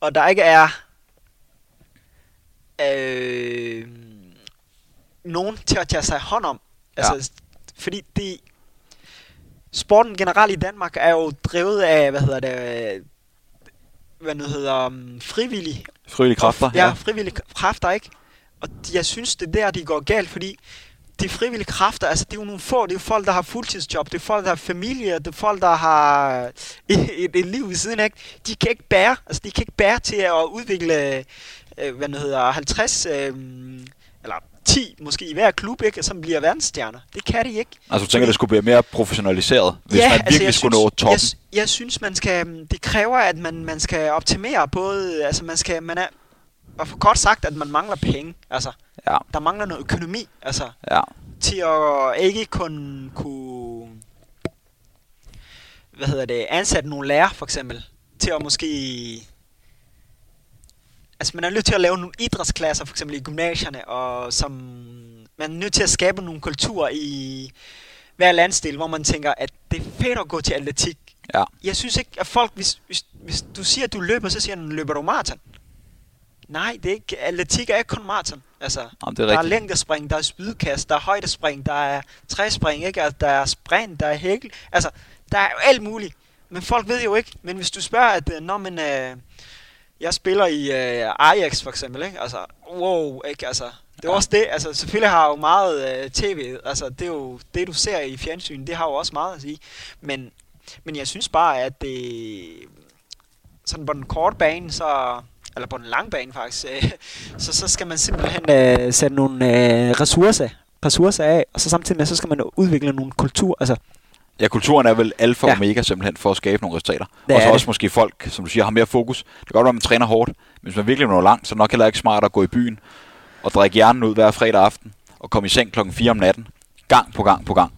og der ikke er øh, nogen til at tage sig hånd om. Altså, Ja. Fordi det, sporten generelt i Danmark er jo drevet af, hvad hedder det, hvad nu hedder, um, frivillige Frivillige kræfter. Ja, frivillige kræfter, ikke? Og de, jeg synes, det er der, de går galt, fordi de frivillige kræfter, altså det er jo nogle få, det er jo folk, der har fuldtidsjob, det er folk, der har familie, det er folk, der har et, et, et liv ved siden af, ikke? De kan ikke bære, altså de kan ikke bære til at udvikle, øh, hvad nu hedder, 50, øh, eller 10 måske i hver klub, ikke? Som bliver verdensstjerner. Det kan de ikke. Altså du tænker, det skulle blive mere professionaliseret, hvis man virkelig altså, jeg skulle synes, nå toppen. Jeg, jeg synes, man skal, det kræver, at man, man skal optimere både, altså man skal, man er, og for kort sagt, at man mangler penge, altså, Ja, der mangler noget økonomi, altså, ja. til at ikke kun kunne, hvad hedder det, ansætte nogle lærer, for eksempel, til at måske, altså man er nødt til at lave nogle idrætsklasser, for eksempel i gymnasierne, og som, man er nødt til at skabe nogle kulturer i hver landsdel, hvor man tænker, at det er fedt at gå til atletik. Ja. Jeg synes ikke, at folk, hvis, hvis, hvis du siger, at du løber, så siger du, løber du maraton? Nej, det er ikke, atletik er ikke kun maraton. Altså, Jamen, det er der er længdespring, der er spydkast, der er højdespring, der er træspring, ikke? Altså, der er sprint, der er hækkel. Altså, der er jo alt muligt. Men folk ved jo ikke. Men hvis du spørger, at øh, når man, øh, jeg spiller i øh, Ajax for eksempel, ikke? Altså, wow, ikke? Altså, det er Ja. også det. Altså, selvfølgelig har jo meget øh, tv. Altså, det er jo det, du ser i fjernsyn. Det har jo også meget at sige. Men, men jeg synes bare, at det... Sådan på den korte bane, så eller på den lange bane faktisk, øh, så, så skal man simpelthen øh, sætte nogle øh, ressourcer, ressourcer af, og så samtidig med, så skal man udvikle nogle kultur, altså Ja, kulturen er vel alfa og Ja. omega simpelthen for at skabe nogle resultater. Og så også måske folk, som du siger, har mere fokus. Det kan godt være, at man træner hårdt, men hvis man virkelig når langt, så er det nok heller ikke smart at gå i byen og drikke hjernen ud hver fredag aften og komme i seng klokken 4 om natten. Gang på gang på gang.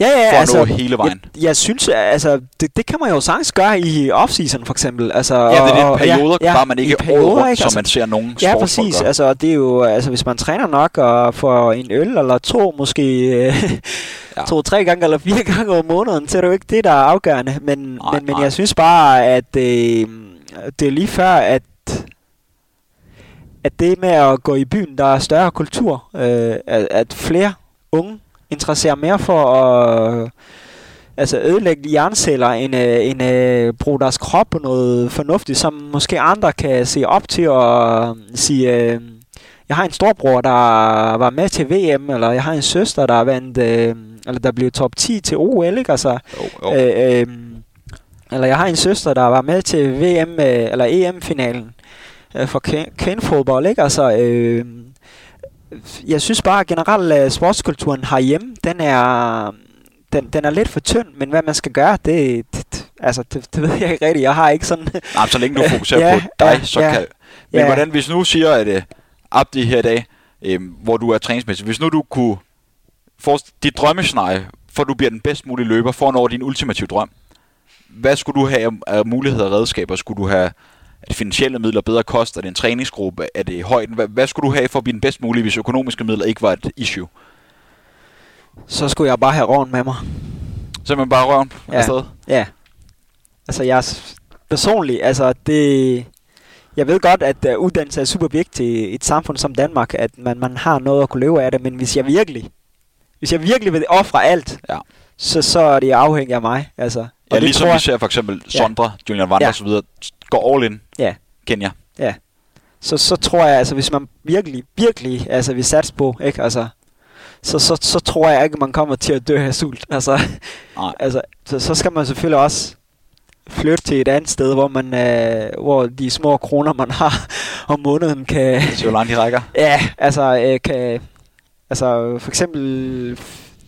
Ja, ja, For at nå hele vejen. Jeg, jeg synes, altså, det, det kan man jo sagtens gøre i off-season for eksempel. Altså, Ja, det er og- perioder, ja, bare man ikke perioder, året rundt, ikke? som Altså, man ser nogle Ja, præcis. gøre. Altså, det er jo, altså, hvis man træner nok og får en øl eller to, måske øh, Ja. [LAUGHS] to-tre gange eller fire gange om måneden, så er det jo ikke det, der er afgørende. Men, Nej, men, men nej. jeg synes bare, at øh, det er lige før, at at det med at gå i byen, der er større kultur, øh, at, at flere unge interesserer mere for at altså ødelægge hjerneceller, end, øh, end øh, bruge deres krop på noget fornuftigt, som måske andre kan se op til og sige, øh, jeg har en storbror, der var med til VM, eller jeg har en søster, der vandt, øh, eller der blev top 10 til OL, ikke? Altså, Jo, jo. Øh, øh, eller jeg har en søster, der var med til VM øh, eller EM-finalen øh, for kv- kvindefodbold, ikke? Altså, øh, jeg synes bare, at generelt uh, sportskulturen herhjemme, den er, den, den er lidt for tynd, men hvad man skal gøre, det, det, altså, det, det ved jeg ikke rigtigt. Jeg har ikke sådan... Nej, så længe du fokuserer [LAUGHS] ja, på dig, ja, så ja, kan... Men ja. hvordan, hvis nu siger, at uh, Abdi her i dag, um, hvor du er træningsmæssig, hvis nu du kunne få dit drømmescenarie, for du bliver den bedst mulige løber, for at nå din ultimative drøm, hvad skulle du have af muligheder og redskaber? Skulle du have er det finansielle midler, bedre kost? Er det en træningsgruppe? Er det højden? Hvad, hvad skulle du have for at blive den bedst mulige, hvis økonomiske midler ikke var et issue? Så skulle jeg bare have røven med mig. Simpelthen bare røven ja. afsted? Ja. Altså jeg personligt, altså det... Jeg ved godt, at uh, uddannelse er super vigtigt i et samfund som Danmark, at man, man har noget at kunne leve af det, men hvis jeg virkelig, hvis jeg virkelig vil ofre alt, ja. Så, så er det afhængigt af mig. Altså, og ja, det ligesom tror, vi ser for eksempel Sondra, ja. Julian Wander ja. osv., går all in, ja. Kenya. Ja. Så, så tror jeg, altså hvis man virkelig, virkelig altså, vil satse på, ikke, altså, så, så, så tror jeg ikke, man kommer til at dø af sult. Altså, Nej. altså så, så skal man selvfølgelig også flytte til et andet sted, hvor man, øh, hvor de små kroner, man har om måneden, kan... Så langt de rækker. Ja, altså, øh, kan... Altså, for eksempel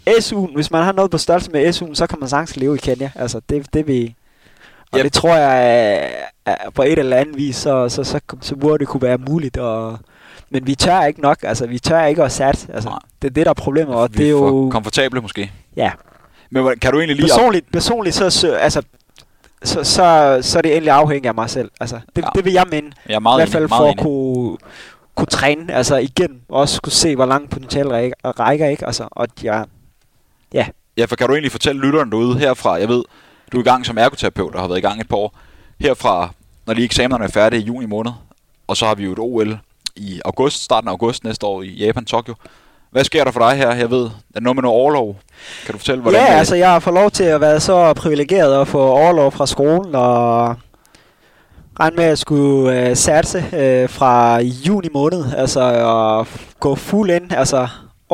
SU'en, hvis man har noget på størrelse med SU'en, så kan man sagtens leve i Kenya. Altså, det, det vil... Og yep. det tror jeg, at på et eller andet vis, så, så, så, så burde det kunne være muligt. Og, men vi tør ikke nok. Altså, vi tør ikke at satse. Altså, det er det, der er problemet. Og vi det er jo... komfortable måske. Ja. Men kan du egentlig lige... Personligt, personligt så, så, altså, så, så, så er det endelig afhængigt af mig selv. Altså, det, ja. det vil jeg mene. Jeg er meget I hvert fald for at kunne, kunne træne altså igen. Også kunne se, hvor langt potentiale rækker, rækker ikke? Altså, og jeg, ja. Ja, for kan du egentlig fortælle lytterne derude herfra, jeg ved, du er i gang som ergoterapeut og har været i gang et par år. Herfra, når de eksamenerne er færdige i juni måned, og så har vi jo et OL i august, starten af august næste år i Japan, Tokyo. Hvad sker der for dig her? Jeg ved, det noget med noget overlov? Kan du fortælle, hvordan Ja, det altså jeg har fået lov til at være så privilegeret at få overlov fra skolen, og regne med at skulle øh, satse øh, fra juni måned, altså at gå fuld ind, altså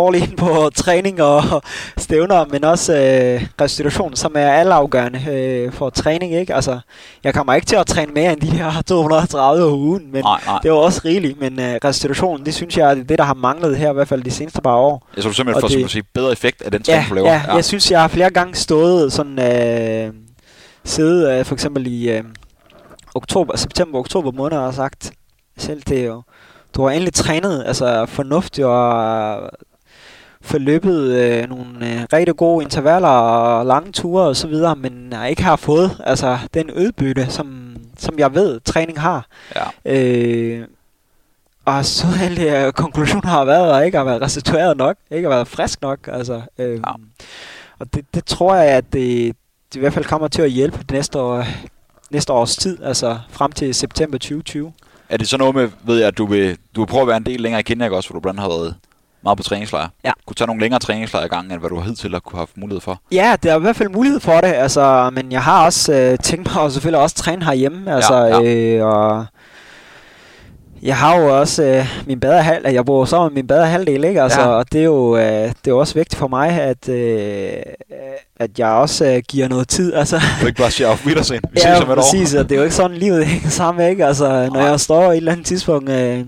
all in på træning og stævner, men også øh, restitution, som er altafgørende øh, for træning. Ikke? Altså, jeg kommer ikke til at træne mere end de her [LAUGHS] 230 om ugen, men nej, nej. det er jo også rigeligt. Men øh, restitution, det synes jeg er det, der har manglet her, i hvert fald de seneste par år. Jeg tror simpelthen for at sige bedre effekt af den træning, ja, du laver. Ja, ja, jeg synes, jeg har flere gange stået sådan, øh, siddet øh, for eksempel i øh, oktober, september, oktober måned og sagt selv, det jo, du har endelig trænet altså fornuftigt og forløbet øh, nogle øh, rigtig gode intervaller og lange ture og så videre, men jeg ikke har fået altså den udbytte, som, som jeg ved, træning har. Ja. Øh, og så [LAUGHS] heldig uh, konklusionen har været, at ikke har været restitueret nok, ikke har været frisk nok. Altså, øh, ja. Og det, det tror jeg, at det, det i hvert fald kommer til at hjælpe det næste, år, næste års tid, altså frem til september 2020. Er det så noget med, ved jeg, at du vil, du vil prøve at være en del længere i Kenya også, hvor du blandt har været meget på træningslejr. Ja. Kunne tage nogle længere træningslejre i gang, end hvad du har hidtil har kunne have mulighed for. Ja, det er i hvert fald mulighed for det, altså, men jeg har også øh, tænkt mig at selvfølgelig også træne herhjemme, altså, ja, ja. Øh, og jeg har jo også øh, min bedre halv, jeg bor så med min bedre halvdel, ikke? Altså, ja. og det er jo øh, det er jo også vigtigt for mig, at øh, at jeg også øh, giver noget tid. Altså. Du ikke bare siger auf Wiedersehen. Vi [LAUGHS] ja, ses om et præcis, og det er jo ikke sådan, livet [LAUGHS] hænger sammen, ikke? Altså, når jeg står i et eller andet tidspunkt øh, øh,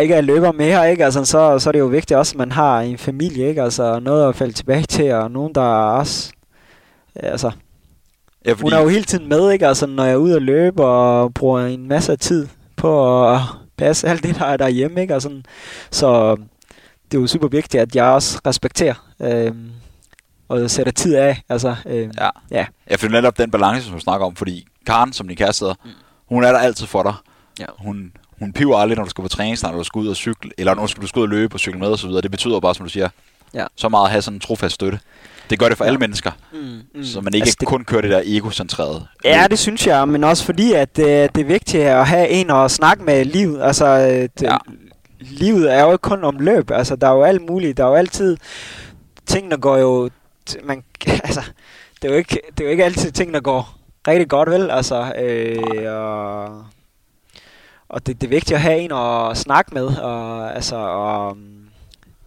ikke er løber mere, ikke? Altså, så, så er det jo vigtigt også, at man har en familie, ikke? Altså, noget at falde tilbage til, og nogen, der er også... Altså, ja, fordi... Hun er jo hele tiden med, ikke? Altså, når jeg er ude og løbe og bruger en masse af tid på at passe alt det, der er derhjemme, ikke? Altså, så det er jo super vigtigt, at jeg også respekterer øh, og sætter tid af. Altså, øh, ja. ja. Ja, for det er netop den balance, som du snakker om, fordi Karen, som din kæreste mm. hun er der altid for dig. Ja. Hun, hun piver aldrig, når du skal på træning, når du skal ud og cykle, eller når du skal ud og løbe og cykle med osv. Det betyder bare, som du siger, ja. så meget at have sådan en trofast støtte. Det gør det for alle mennesker, mm, mm. så man ikke altså det, kun kører det der egocentrerede. Ja, det synes jeg, men også fordi, at det, det er vigtigt at have en at snakke med livet. Altså, det, ja. livet er jo ikke kun om løb. Altså, der er jo alt muligt. Der er jo altid... Tingene går jo... Man, [LAUGHS] altså, det er jo ikke, det er jo ikke altid ting, der går rigtig godt, vel? Altså, øh, og og det, det er vigtigt at have en at snakke med, og, altså, og,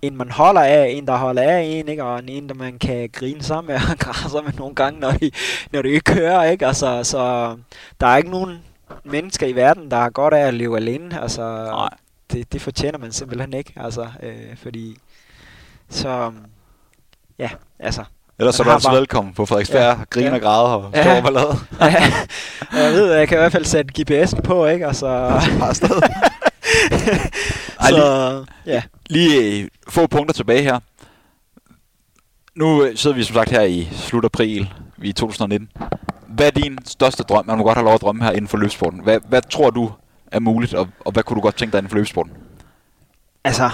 en man holder af, en der holder af en, ikke? og en der man kan grine sammen med [LAUGHS] og græsse med nogle gange, når de, når de ikke kører, ikke? Altså, så der er ikke nogen mennesker i verden, der har godt af at leve alene, altså, Nej. Det, det, det fortjener man simpelthen ikke, altså, øh, fordi så, ja, altså, Ellers så er du altid bare- velkommen på Frederiksberg, Ja. ja. grine [LAUGHS] Ja. og græde og Ja. sjov ballade. jeg ved, jeg kan i hvert fald sætte GPS'en på, ikke, altså, Bare afsted. [LAUGHS] Ej, så, ja. Lige øh, få punkter tilbage her. Nu øh, sidder vi som sagt her i slut april i 2019. Hvad er din største drøm? Man må godt have lov at drømme her inden for løbsporten. Hvad, hvad tror du er muligt, og, og hvad kunne du godt tænke dig inden for løbsporten? Altså,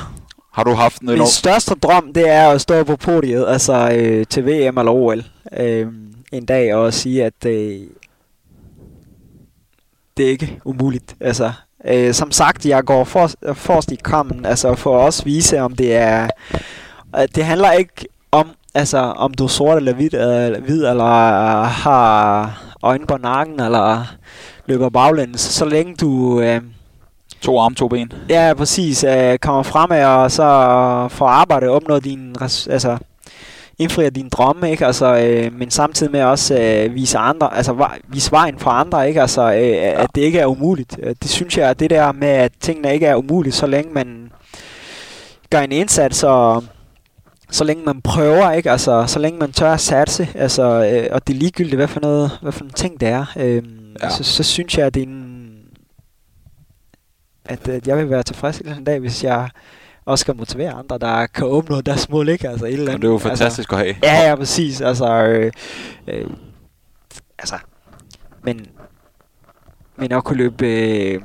Har du haft noget min største drøm, det er at stå på podiet, altså øh, til VM eller OL, øh, en dag og sige, at øh, det er ikke umuligt. Altså, øh, som sagt, jeg går for, forrest i kampen, altså for at også vise, om det er... at Det handler ikke om, altså, om du er sort eller hvid, eller, hvid, eller har øjne på nakken, eller løber baglæns, så længe du... Øh, To arme, to ben. Ja, præcis. Øh, kommer fremad og så får arbejde og opnå din, altså, indfrier din drømme, ikke? Altså, øh, men samtidig med også øh, vise andre, altså vej- vise vejen for andre, ikke? Altså, øh, at det ikke er umuligt. Øh, Det synes jeg, at det der med, at tingene ikke er umuligt, så længe man gør en indsats, og så længe man prøver, ikke? Altså, så længe man tør at satse, altså, øh, og det er ligegyldigt, hvad for noget, hvad for en ting det er, øh, Ja. så, så synes jeg, at det er en, at øh, jeg vil være tilfreds en dag, hvis jeg også skal motivere andre, der kan opnå deres mål, ikke? Altså, et eller Og andet. det er jo fantastisk at have. Altså, ja, ja, præcis. Altså, øh, øh, altså, men, men at kunne løbe øh,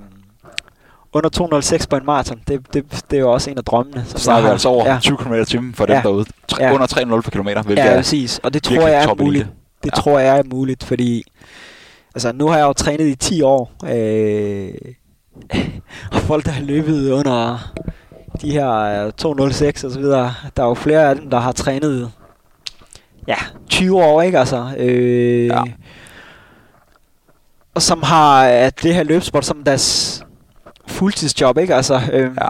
under 206 på en maraton, det, det, det er jo også en af drømmene. Så snakker vi altså over ja. 20 km i timen for dem Ja. derude. Tre, Ja. Under 3,0 per kilometer, hvilket Ja, præcis. Og det tror jeg er muligt. Det Ja. tror jeg er muligt, fordi altså, nu har jeg jo trænet i 10 år, øh, [LAUGHS] og folk, der har løbet under de her øh, 206 og så videre, der er jo flere af dem, der har trænet ja, 20 år, ikke altså? Øh, Ja. Og som har at det her løbsport som deres fuldtidsjob, ikke altså? Øhm, Ja.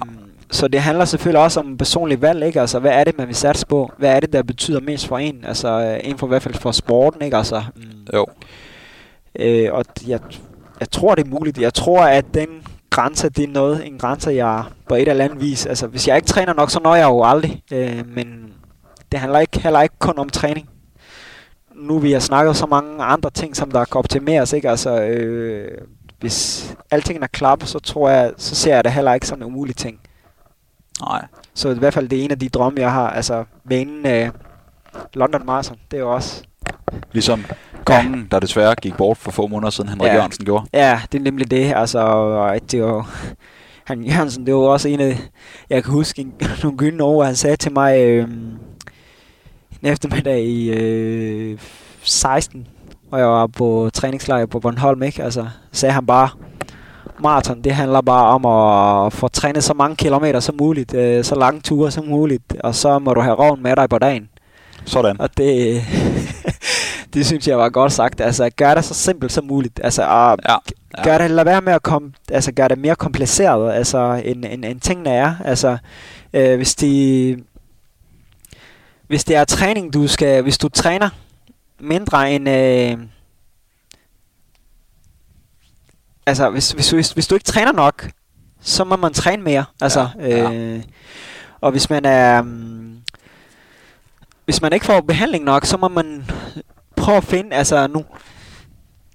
Så det handler selvfølgelig også om personlig valg, ikke? Altså, hvad er det, man vil satse på? Hvad er det, der betyder mest for en? Altså, øh, inden for i hvert fald for sporten, ikke? Altså, mm, Jo. Øh, og jeg, jeg tror, det er muligt. Jeg tror, at den grænse, det er noget, en grænse, jeg på et eller andet vis... Altså, hvis jeg ikke træner nok, så når jeg jo aldrig. Øh, men det handler ikke, heller ikke kun om træning. Nu vi har snakket så mange andre ting, som der kan optimeres, ikke? Altså, øh, hvis alting er klappet, så tror jeg, så ser jeg det heller ikke som en umulig ting. Nej. Så i hvert fald det er en af de drømme, jeg har. Altså, banen øh, London Marathon, det er jo også... Ligesom kongen, der desværre gik bort for få måneder siden, Henrik Ja. Jørgensen gjorde. Ja, det er nemlig det. Altså, og det var, han Jørgensen, det var også en af, jeg kan huske en, [LAUGHS] nogle gyldne år, han sagde til mig øh, en eftermiddag i øh, 16, hvor jeg var på træningslejr på Bornholm, ikke? Altså, sagde han bare, maraton, det handler bare om at få trænet så mange kilometer som muligt, øh, så lange ture som muligt, og så må du have roven med dig på dagen. Sådan. Og det, det synes jeg var godt sagt. Altså, gør det så simpelt som muligt. Altså, og Ja. ja. gør det, lad være med at kom, altså, gøre det mere kompliceret, altså, end, end, end tingene er. Altså, øh, hvis de, hvis det er træning, du skal, hvis du træner mindre end, øh, altså, hvis, hvis, hvis, hvis du ikke træner nok, så må man træne mere. Altså, Ja, ja. Øh, og hvis man er, um, hvis man ikke får behandling nok, så må man prøve at finde, altså nu,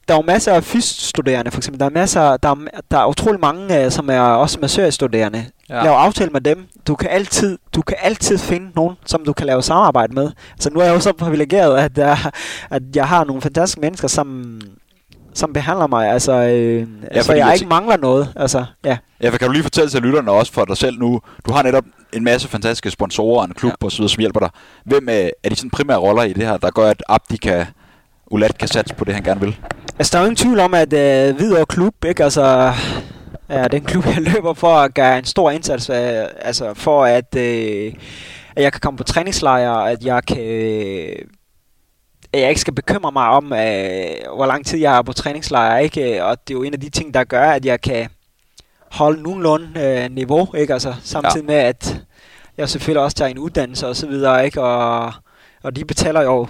der er jo masser af fysstuderende, for eksempel. Der er masser, der er, der er utrolig mange, øh, som er også massørstuderende. Ja. Lav aftale med dem. Du kan altid, du kan altid finde nogen, som du kan lave samarbejde med. Altså nu er jeg jo så privilegeret, at, jeg, at jeg har nogle fantastiske mennesker, som, som behandler mig. Altså, øh, ja, så fordi jeg jeg ikke mangler noget. Altså, ja. Ja, for kan du lige fortælle til lytterne også for dig selv nu, du har netop en masse fantastiske sponsorer og en klub ja. og så videre, som hjælper dig. Hvem er, er de sådan primære roller i det her, der gør, at Abdi kan, Ulat kan satse på det, han gerne vil? Altså, der er jo ingen tvivl om, at øh, Hvidovre Klub, ikke, altså, ja, den klub, [LAUGHS] jeg løber for at gøre en stor indsats, øh, altså, for at, øh, at jeg kan komme på træningslejre, at jeg kan, øh, at jeg ikke skal bekymre mig om, øh, hvor lang tid jeg er på træningslejre, ikke, og det er jo en af de ting, der gør, at jeg kan holde nogenlunde øh, niveau, ikke, altså, samtidig med, at jeg selvfølgelig også tager en uddannelse og så videre, ikke, og, og de betaler jo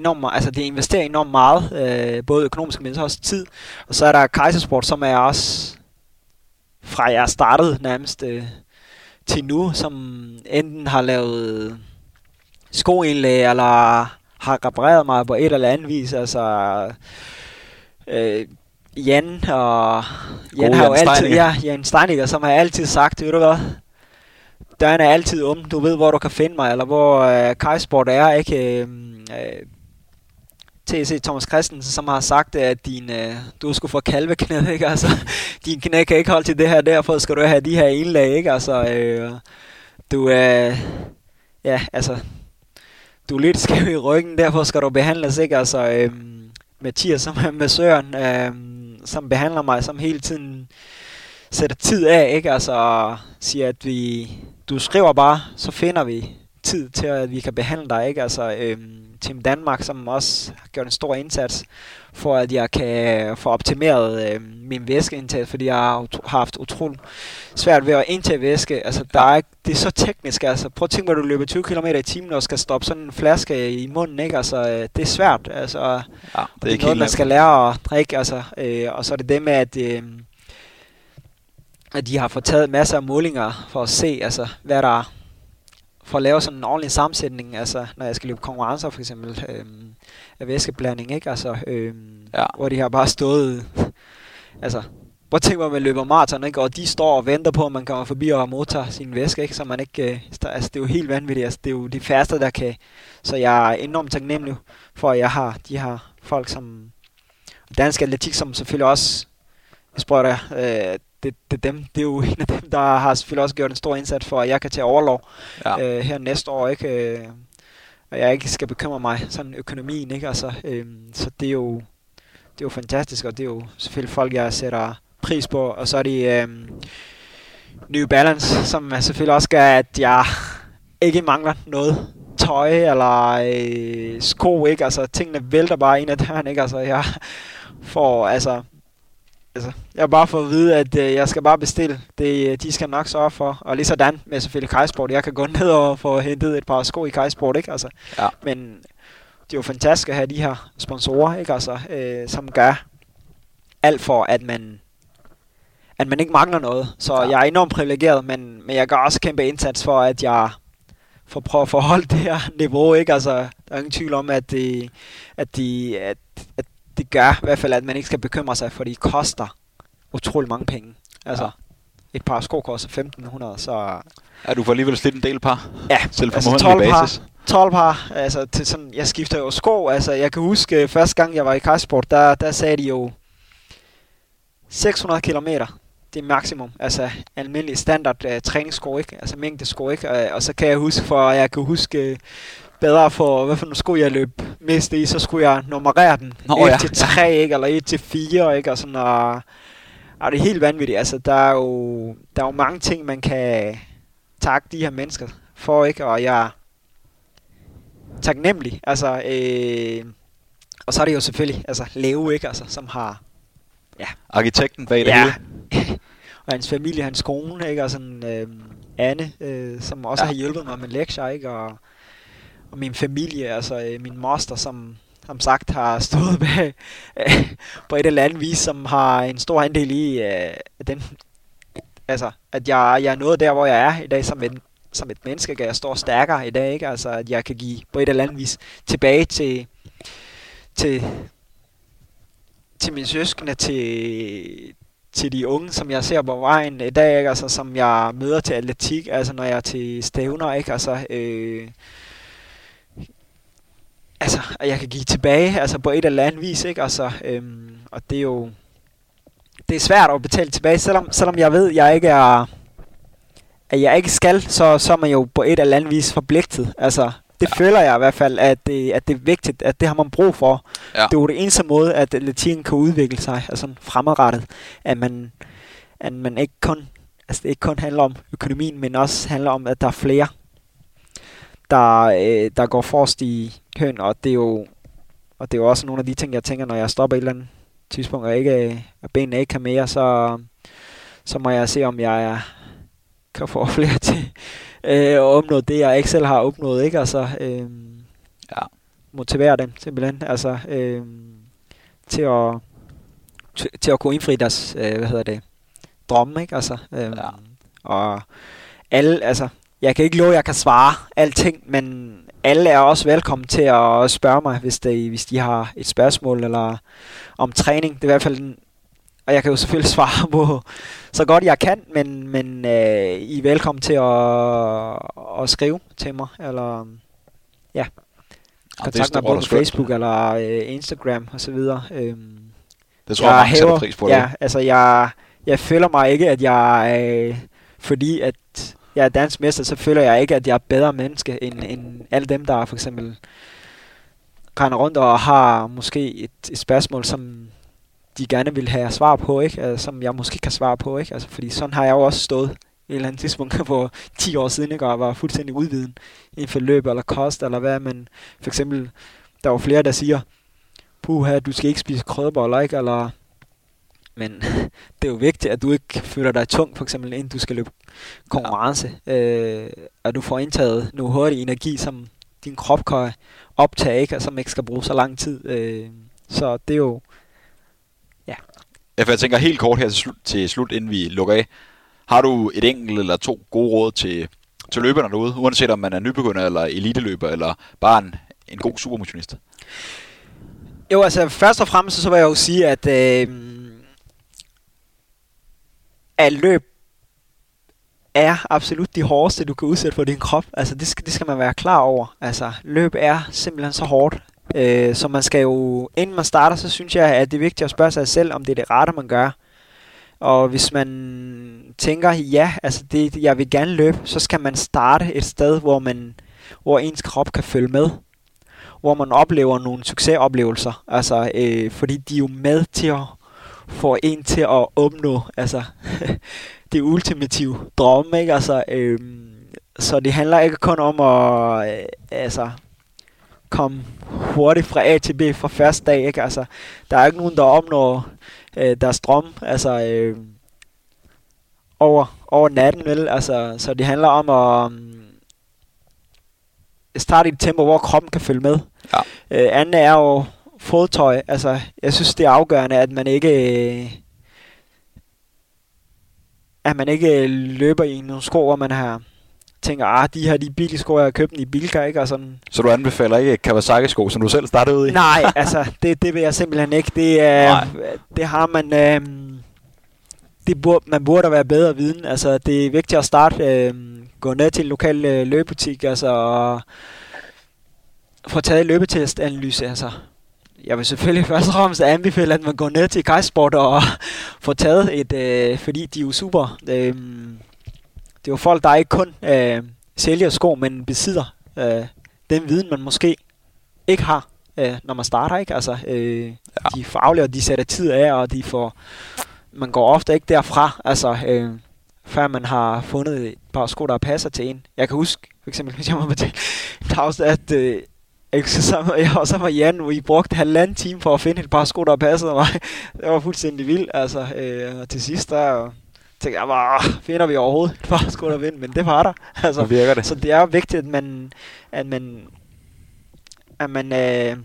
enormt meget, altså det investerer enormt meget, øh, både økonomisk, men så også tid. Og så er der Kaisersport, som er også fra jeg startede nærmest øh, til nu, som enten har lavet skoindlæg, eller har repareret mig på et eller andet vis. Altså, øh, Jan og Jan har jo Jan altid, ja, Jan Steiniger, som har altid sagt, ved du hvad, døren er altid åben, du ved, hvor du kan finde mig, eller hvor øh, Kajsport er, ikke? Øh, øh, TC Thomas Christensen, som har sagt, at din, øh, du skulle få kalveknæ, ikke? Altså, [LAUGHS] din knæ kan ikke holde til det her, derfor skal du have de her indlæg, ikke? Altså, øh, du er, ja, altså, du er lidt skæv i ryggen, derfor skal du behandles, ikke? Altså, øh, Mathias, som [LAUGHS] er massøren, øh, som behandler mig, som hele tiden sætter tid af, ikke? Altså, siger, at vi, du skriver bare, så finder vi tid til, at vi kan behandle dig, ikke? Altså, øh, Team Danmark, som også har gjort en stor indsats for, at jeg kan få optimeret øhm, min væskeindtag, fordi jeg har haft utrolig svært ved at indtage væske. Altså, der er, ikke- det er så teknisk, altså. Prøv at tænke, hvor du løber 20 km i timen og skal stoppe sådan en flaske i munden, ikke? Altså, øh, det er svært, altså. Ja, Det det er er ikke noget, man skal lære at drikke, altså. Øh, og så er det det med, at, øh, at de har fået taget masser af målinger for at se, altså, hvad der for at lave sådan en ordentlig sammensætning, altså når jeg skal løbe konkurrencer for eksempel øh, af væskeblanding, ikke? Altså, øh, Ja. hvor de har bare stået, [LAUGHS] altså, prøv at tænke, hvor man løber maraton, ikke? Og de står og venter på, at man kommer forbi og modtager sin væske, ikke? Så man ikke, øh, altså, det er jo helt vanvittigt, altså, det er jo de færreste, der kan, så jeg er enormt taknemmelig for, at jeg har de her folk, som, dansk atletik, som selvfølgelig også, spørger dig, øh, det, det, er dem, det er jo en af dem, der har selvfølgelig også gjort en stor indsats for, at jeg kan tage overlov Ja. øh, her næste år, ikke? Øh, og jeg ikke skal bekymre mig sådan økonomien, ikke? Altså, øh, så det er jo det er jo fantastisk, og det er jo selvfølgelig folk, jeg sætter pris på, og så er de øh, New Balance, som selvfølgelig også gør, at jeg ikke mangler noget tøj eller øh, sko, ikke? Altså, tingene vælter bare ind ad døren, ikke? Altså, jeg får, altså, altså, jeg har bare fået at vide, at øh, jeg skal bare bestille. Det, øh, de skal nok sørge for. Og lige sådan med selvfølgelig Kajsport. Jeg kan gå [LAUGHS] ned og få hentet et par sko i Kajsport, ikke? Altså, Ja. Men det er jo fantastisk at have de her sponsorer, ikke? Altså, øh, som gør alt for, at man at man ikke mangler noget. Så Ja. jeg er enormt privilegeret, men, men jeg gør også kæmpe indsats for, at jeg får prøve at forholde [LAUGHS] det her niveau, ikke? Altså, der er ingen tvivl om, at det, at de, at, at det gør i hvert fald, at man ikke skal bekymre sig, for det koster utrolig mange penge. Altså, Ja. et par sko koster 1500, så Ja, du får alligevel slidt en del par. ja, Selv på altså månedlig 12 par, basis. 12 par, altså til sådan, jeg skifter jo sko, altså jeg kan huske øh, første gang jeg var i Kajsport, der, der sagde de jo 600 kilometer, det er maksimum, altså almindelig standard uh, træningssko, ikke? Altså mængdesko, ikke? Og, og så kan jeg huske, for jeg kan huske øh, bedre for, hvad for nogle sko jeg løb mest i, så skulle jeg nummerere den. Nå, 1 ja. til 3, ikke? Eller 1 til 4, ikke? Og sådan, og, og det er helt vanvittigt. Altså, der er jo, der er jo mange ting, man kan takke de her mennesker for, ikke? Og jeg er taknemmelig. Altså, øh, og så er det jo selvfølgelig, altså, Leo, ikke? Altså, som har Arkitekten bag det Ja. hele. [LAUGHS] og hans familie, hans kone, ikke? Og sådan øh, Anne, øh, som også Ja. ja. har hjulpet mig med lektier, ikke? Og, og min familie, altså øh, min moster, som som sagt har stået [LAUGHS] bag øh, på et eller andet vis, som har en stor andel i øh, den, altså, at jeg, jeg er nået der, hvor jeg er i dag som et, som et menneske, at jeg står stærkere i dag, ikke? Altså, at jeg kan give på et eller andet vis tilbage til, til, til mine søskende, til, til de unge, som jeg ser på vejen i dag, ikke? Altså, som jeg møder til atletik, altså når jeg er til stævner, ikke? Altså, øh, altså, at jeg kan give tilbage, altså på et eller andet vis, ikke? Altså, øhm, og det er jo, det er svært at betale tilbage, selvom, selvom jeg ved, jeg ikke er, at jeg ikke skal, så, så er man jo på et eller andet vis forpligtet. Altså, det ja. føler jeg i hvert fald, at det, at det er vigtigt, at det har man brug for. Ja. Det er jo det eneste måde, at atletikken kan udvikle sig, altså fremadrettet, at man, at man ikke kun, altså det ikke kun handler om økonomien, men også handler om, at der er flere, der, øh, der går forrest i køen, og det er jo, og det er jo også nogle af de ting, jeg tænker, når jeg stopper et eller andet tidspunkt, og ikke, øh, og benene ikke kan mere, så, så må jeg se, om jeg er, kan få [LAUGHS] flere til øh, at opnå det, jeg ikke selv har opnået, ikke? Altså, øh, Ja. motivere dem simpelthen, altså øh, til at til, at kunne indfri deres, øh, hvad hedder det, drømme, ikke? Altså, øhm, ja. Og alle, altså, jeg kan ikke love, at jeg kan svare alting, men alle er også velkommen til at spørge mig, hvis de, hvis de har et spørgsmål eller om træning. Det er i hvert fald en, og jeg kan jo selvfølgelig [LAUGHS] svare på så godt jeg kan, men, men øh, I er velkommen til at, at skrive til mig, eller ja, kontakt mig både på Facebook eller øh, Instagram og så videre. Øhm, det tror jeg, jeg hæver, pris på. Ja, det. altså jeg, jeg føler mig ikke, at jeg, øh, fordi at jeg er dansk mester, så føler jeg ikke, at jeg er bedre menneske end, end alle dem, der for eksempel render rundt og har måske et, et spørgsmål, som de gerne vil have svar på, ikke? Altså, som jeg måske kan svare på. Ikke? Altså, fordi sådan har jeg jo også stået et eller andet tidspunkt [LAUGHS] hvor 10 år siden, ikke? og var fuldstændig udviden inden for løb eller kost eller hvad, men for eksempel, der var flere, der siger, puha, du skal ikke spise krødeboller, ikke? Eller, men [LAUGHS] det er jo vigtigt, at du ikke føler dig tung, for eksempel, inden du skal løbe konkurrence. Ja. Øh, at du får indtaget noget hurtig energi, som din krop kan optage, ikke? og som ikke skal bruge så lang tid. Øh, så det er jo, ja. Jeg tænker helt kort her til slut, til slut, inden vi lukker af. Har du et enkelt eller to gode råd til, til løberne derude, uanset om man er nybegynder eller eliteløber, eller bare en, en god supermotionist? Jo, altså først og fremmest så vil jeg jo sige, at, øh, at løb er absolut de hårdeste, du kan udsætte for din krop. Altså det skal, det skal man være klar over. Altså løb er simpelthen så hårdt. Øh, så man skal jo, inden man starter, så synes jeg, at det er vigtigt at spørge sig selv, om det er det rette, man gør. Og hvis man tænker, ja, altså det, jeg vil gerne løbe, så skal man starte et sted, hvor man, hvor ens krop kan følge med hvor man oplever nogle succesoplevelser. Altså, øh, fordi de er jo med til at få en til at opnå altså, [LAUGHS] det ultimative drømme. Ikke? Altså, øh, så det handler ikke kun om at øh, altså, komme hurtigt fra A til B fra første dag. Ikke? Altså, der er ikke nogen, der opnår øh, deres drøm altså, øh, over, over natten. Vel? Altså, så det handler om at starte i et tempo, hvor kroppen kan følge med. Ja. Øh, anden er jo fodtøj. Altså, jeg synes, det er afgørende, at man ikke... at man ikke løber i nogle sko, hvor man har tænker, ah, de her de billige sko, jeg har købt i Bilka, ikke? Og sådan. Så du anbefaler ikke Kawasaki-sko, som du selv startede ud i? Nej, altså, det, det vil jeg simpelthen ikke. Det, er, det har man... Øh, det burde, man burde være bedre viden. Altså, det er vigtigt at starte, øh, gå ned til en lokal øh, løbebutik, altså, og få taget løbetestanalyse. Altså, jeg vil selvfølgelig [LAUGHS] først og fremmest anbefale, at man går ned til Kajsport og [LAUGHS] får taget et, øh, fordi de er jo super. Øh, det er jo folk, der ikke kun øh, sælger sko, men besidder øh, den viden, man måske ikke har, øh, når man starter. ikke. Altså, øh, ja. De faglige, og de sætter tid af, og de får man går ofte ikke derfra, altså, øh, før man har fundet et par sko, der passer til en. Jeg kan huske, for eksempel, [LAUGHS] hvis jeg må betale at øh, jeg, sammen, jeg og så var Jan, hvor I brugte halvanden time for at finde et par sko, der passede mig. [LAUGHS] det var fuldstændig vildt, altså. Øh, og til sidst, der tænkte jeg bare, finder vi overhovedet et par sko, der vind, men det var der. [LAUGHS] Altså, det virker det. Så det er vigtigt, at man, at man, at man, øh,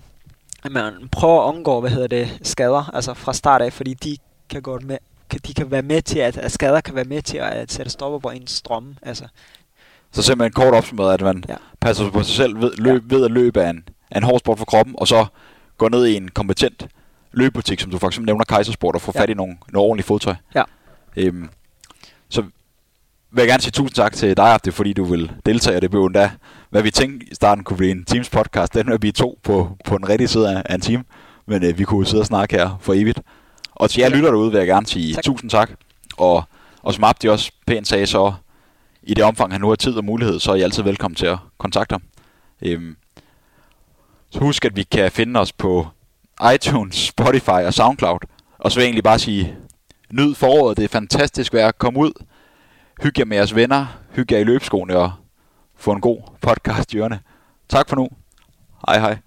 at man prøver at undgå, hvad hedder det, skader, altså fra start af, fordi de kan godt med, kan, de kan være med til, at, at skader kan være med til at, at sætte stopper på ens strømme. Altså. Så simpelthen kort opsummeret, at man ja. passer på sig selv ved, løb, ja. ved at løbe af en, af en hård sport for kroppen, og så går ned i en kompetent løbebutik, som du for eksempel nævner Kaisersport, og får ja. fat i nogle, nogle ordentlige fodtøj. Ja. Øhm, så vil jeg gerne sige tusind tak til dig, Abdi, fordi du vil deltage, og det blev endda, hvad vi tænkte i starten kunne blive en Teams podcast, den er vi to på, på den rigtige side af, af en time, men øh, vi kunne sidde og snakke her for evigt. Og til jer lytter derude vil jeg gerne sige tak. tusind tak. Og, og som Abdi også pænt sagde, så i det omfang, han nu har tid og mulighed, så er I altid velkommen til at kontakte ham. Øhm, så husk, at vi kan finde os på iTunes, Spotify og Soundcloud. Og så vil jeg egentlig bare sige, nyd foråret, det er fantastisk vejr, kom ud, hyg jer med jeres venner, hyg jer i løbskoene og få en god podcast i ørene. Tak for nu. Hej hej.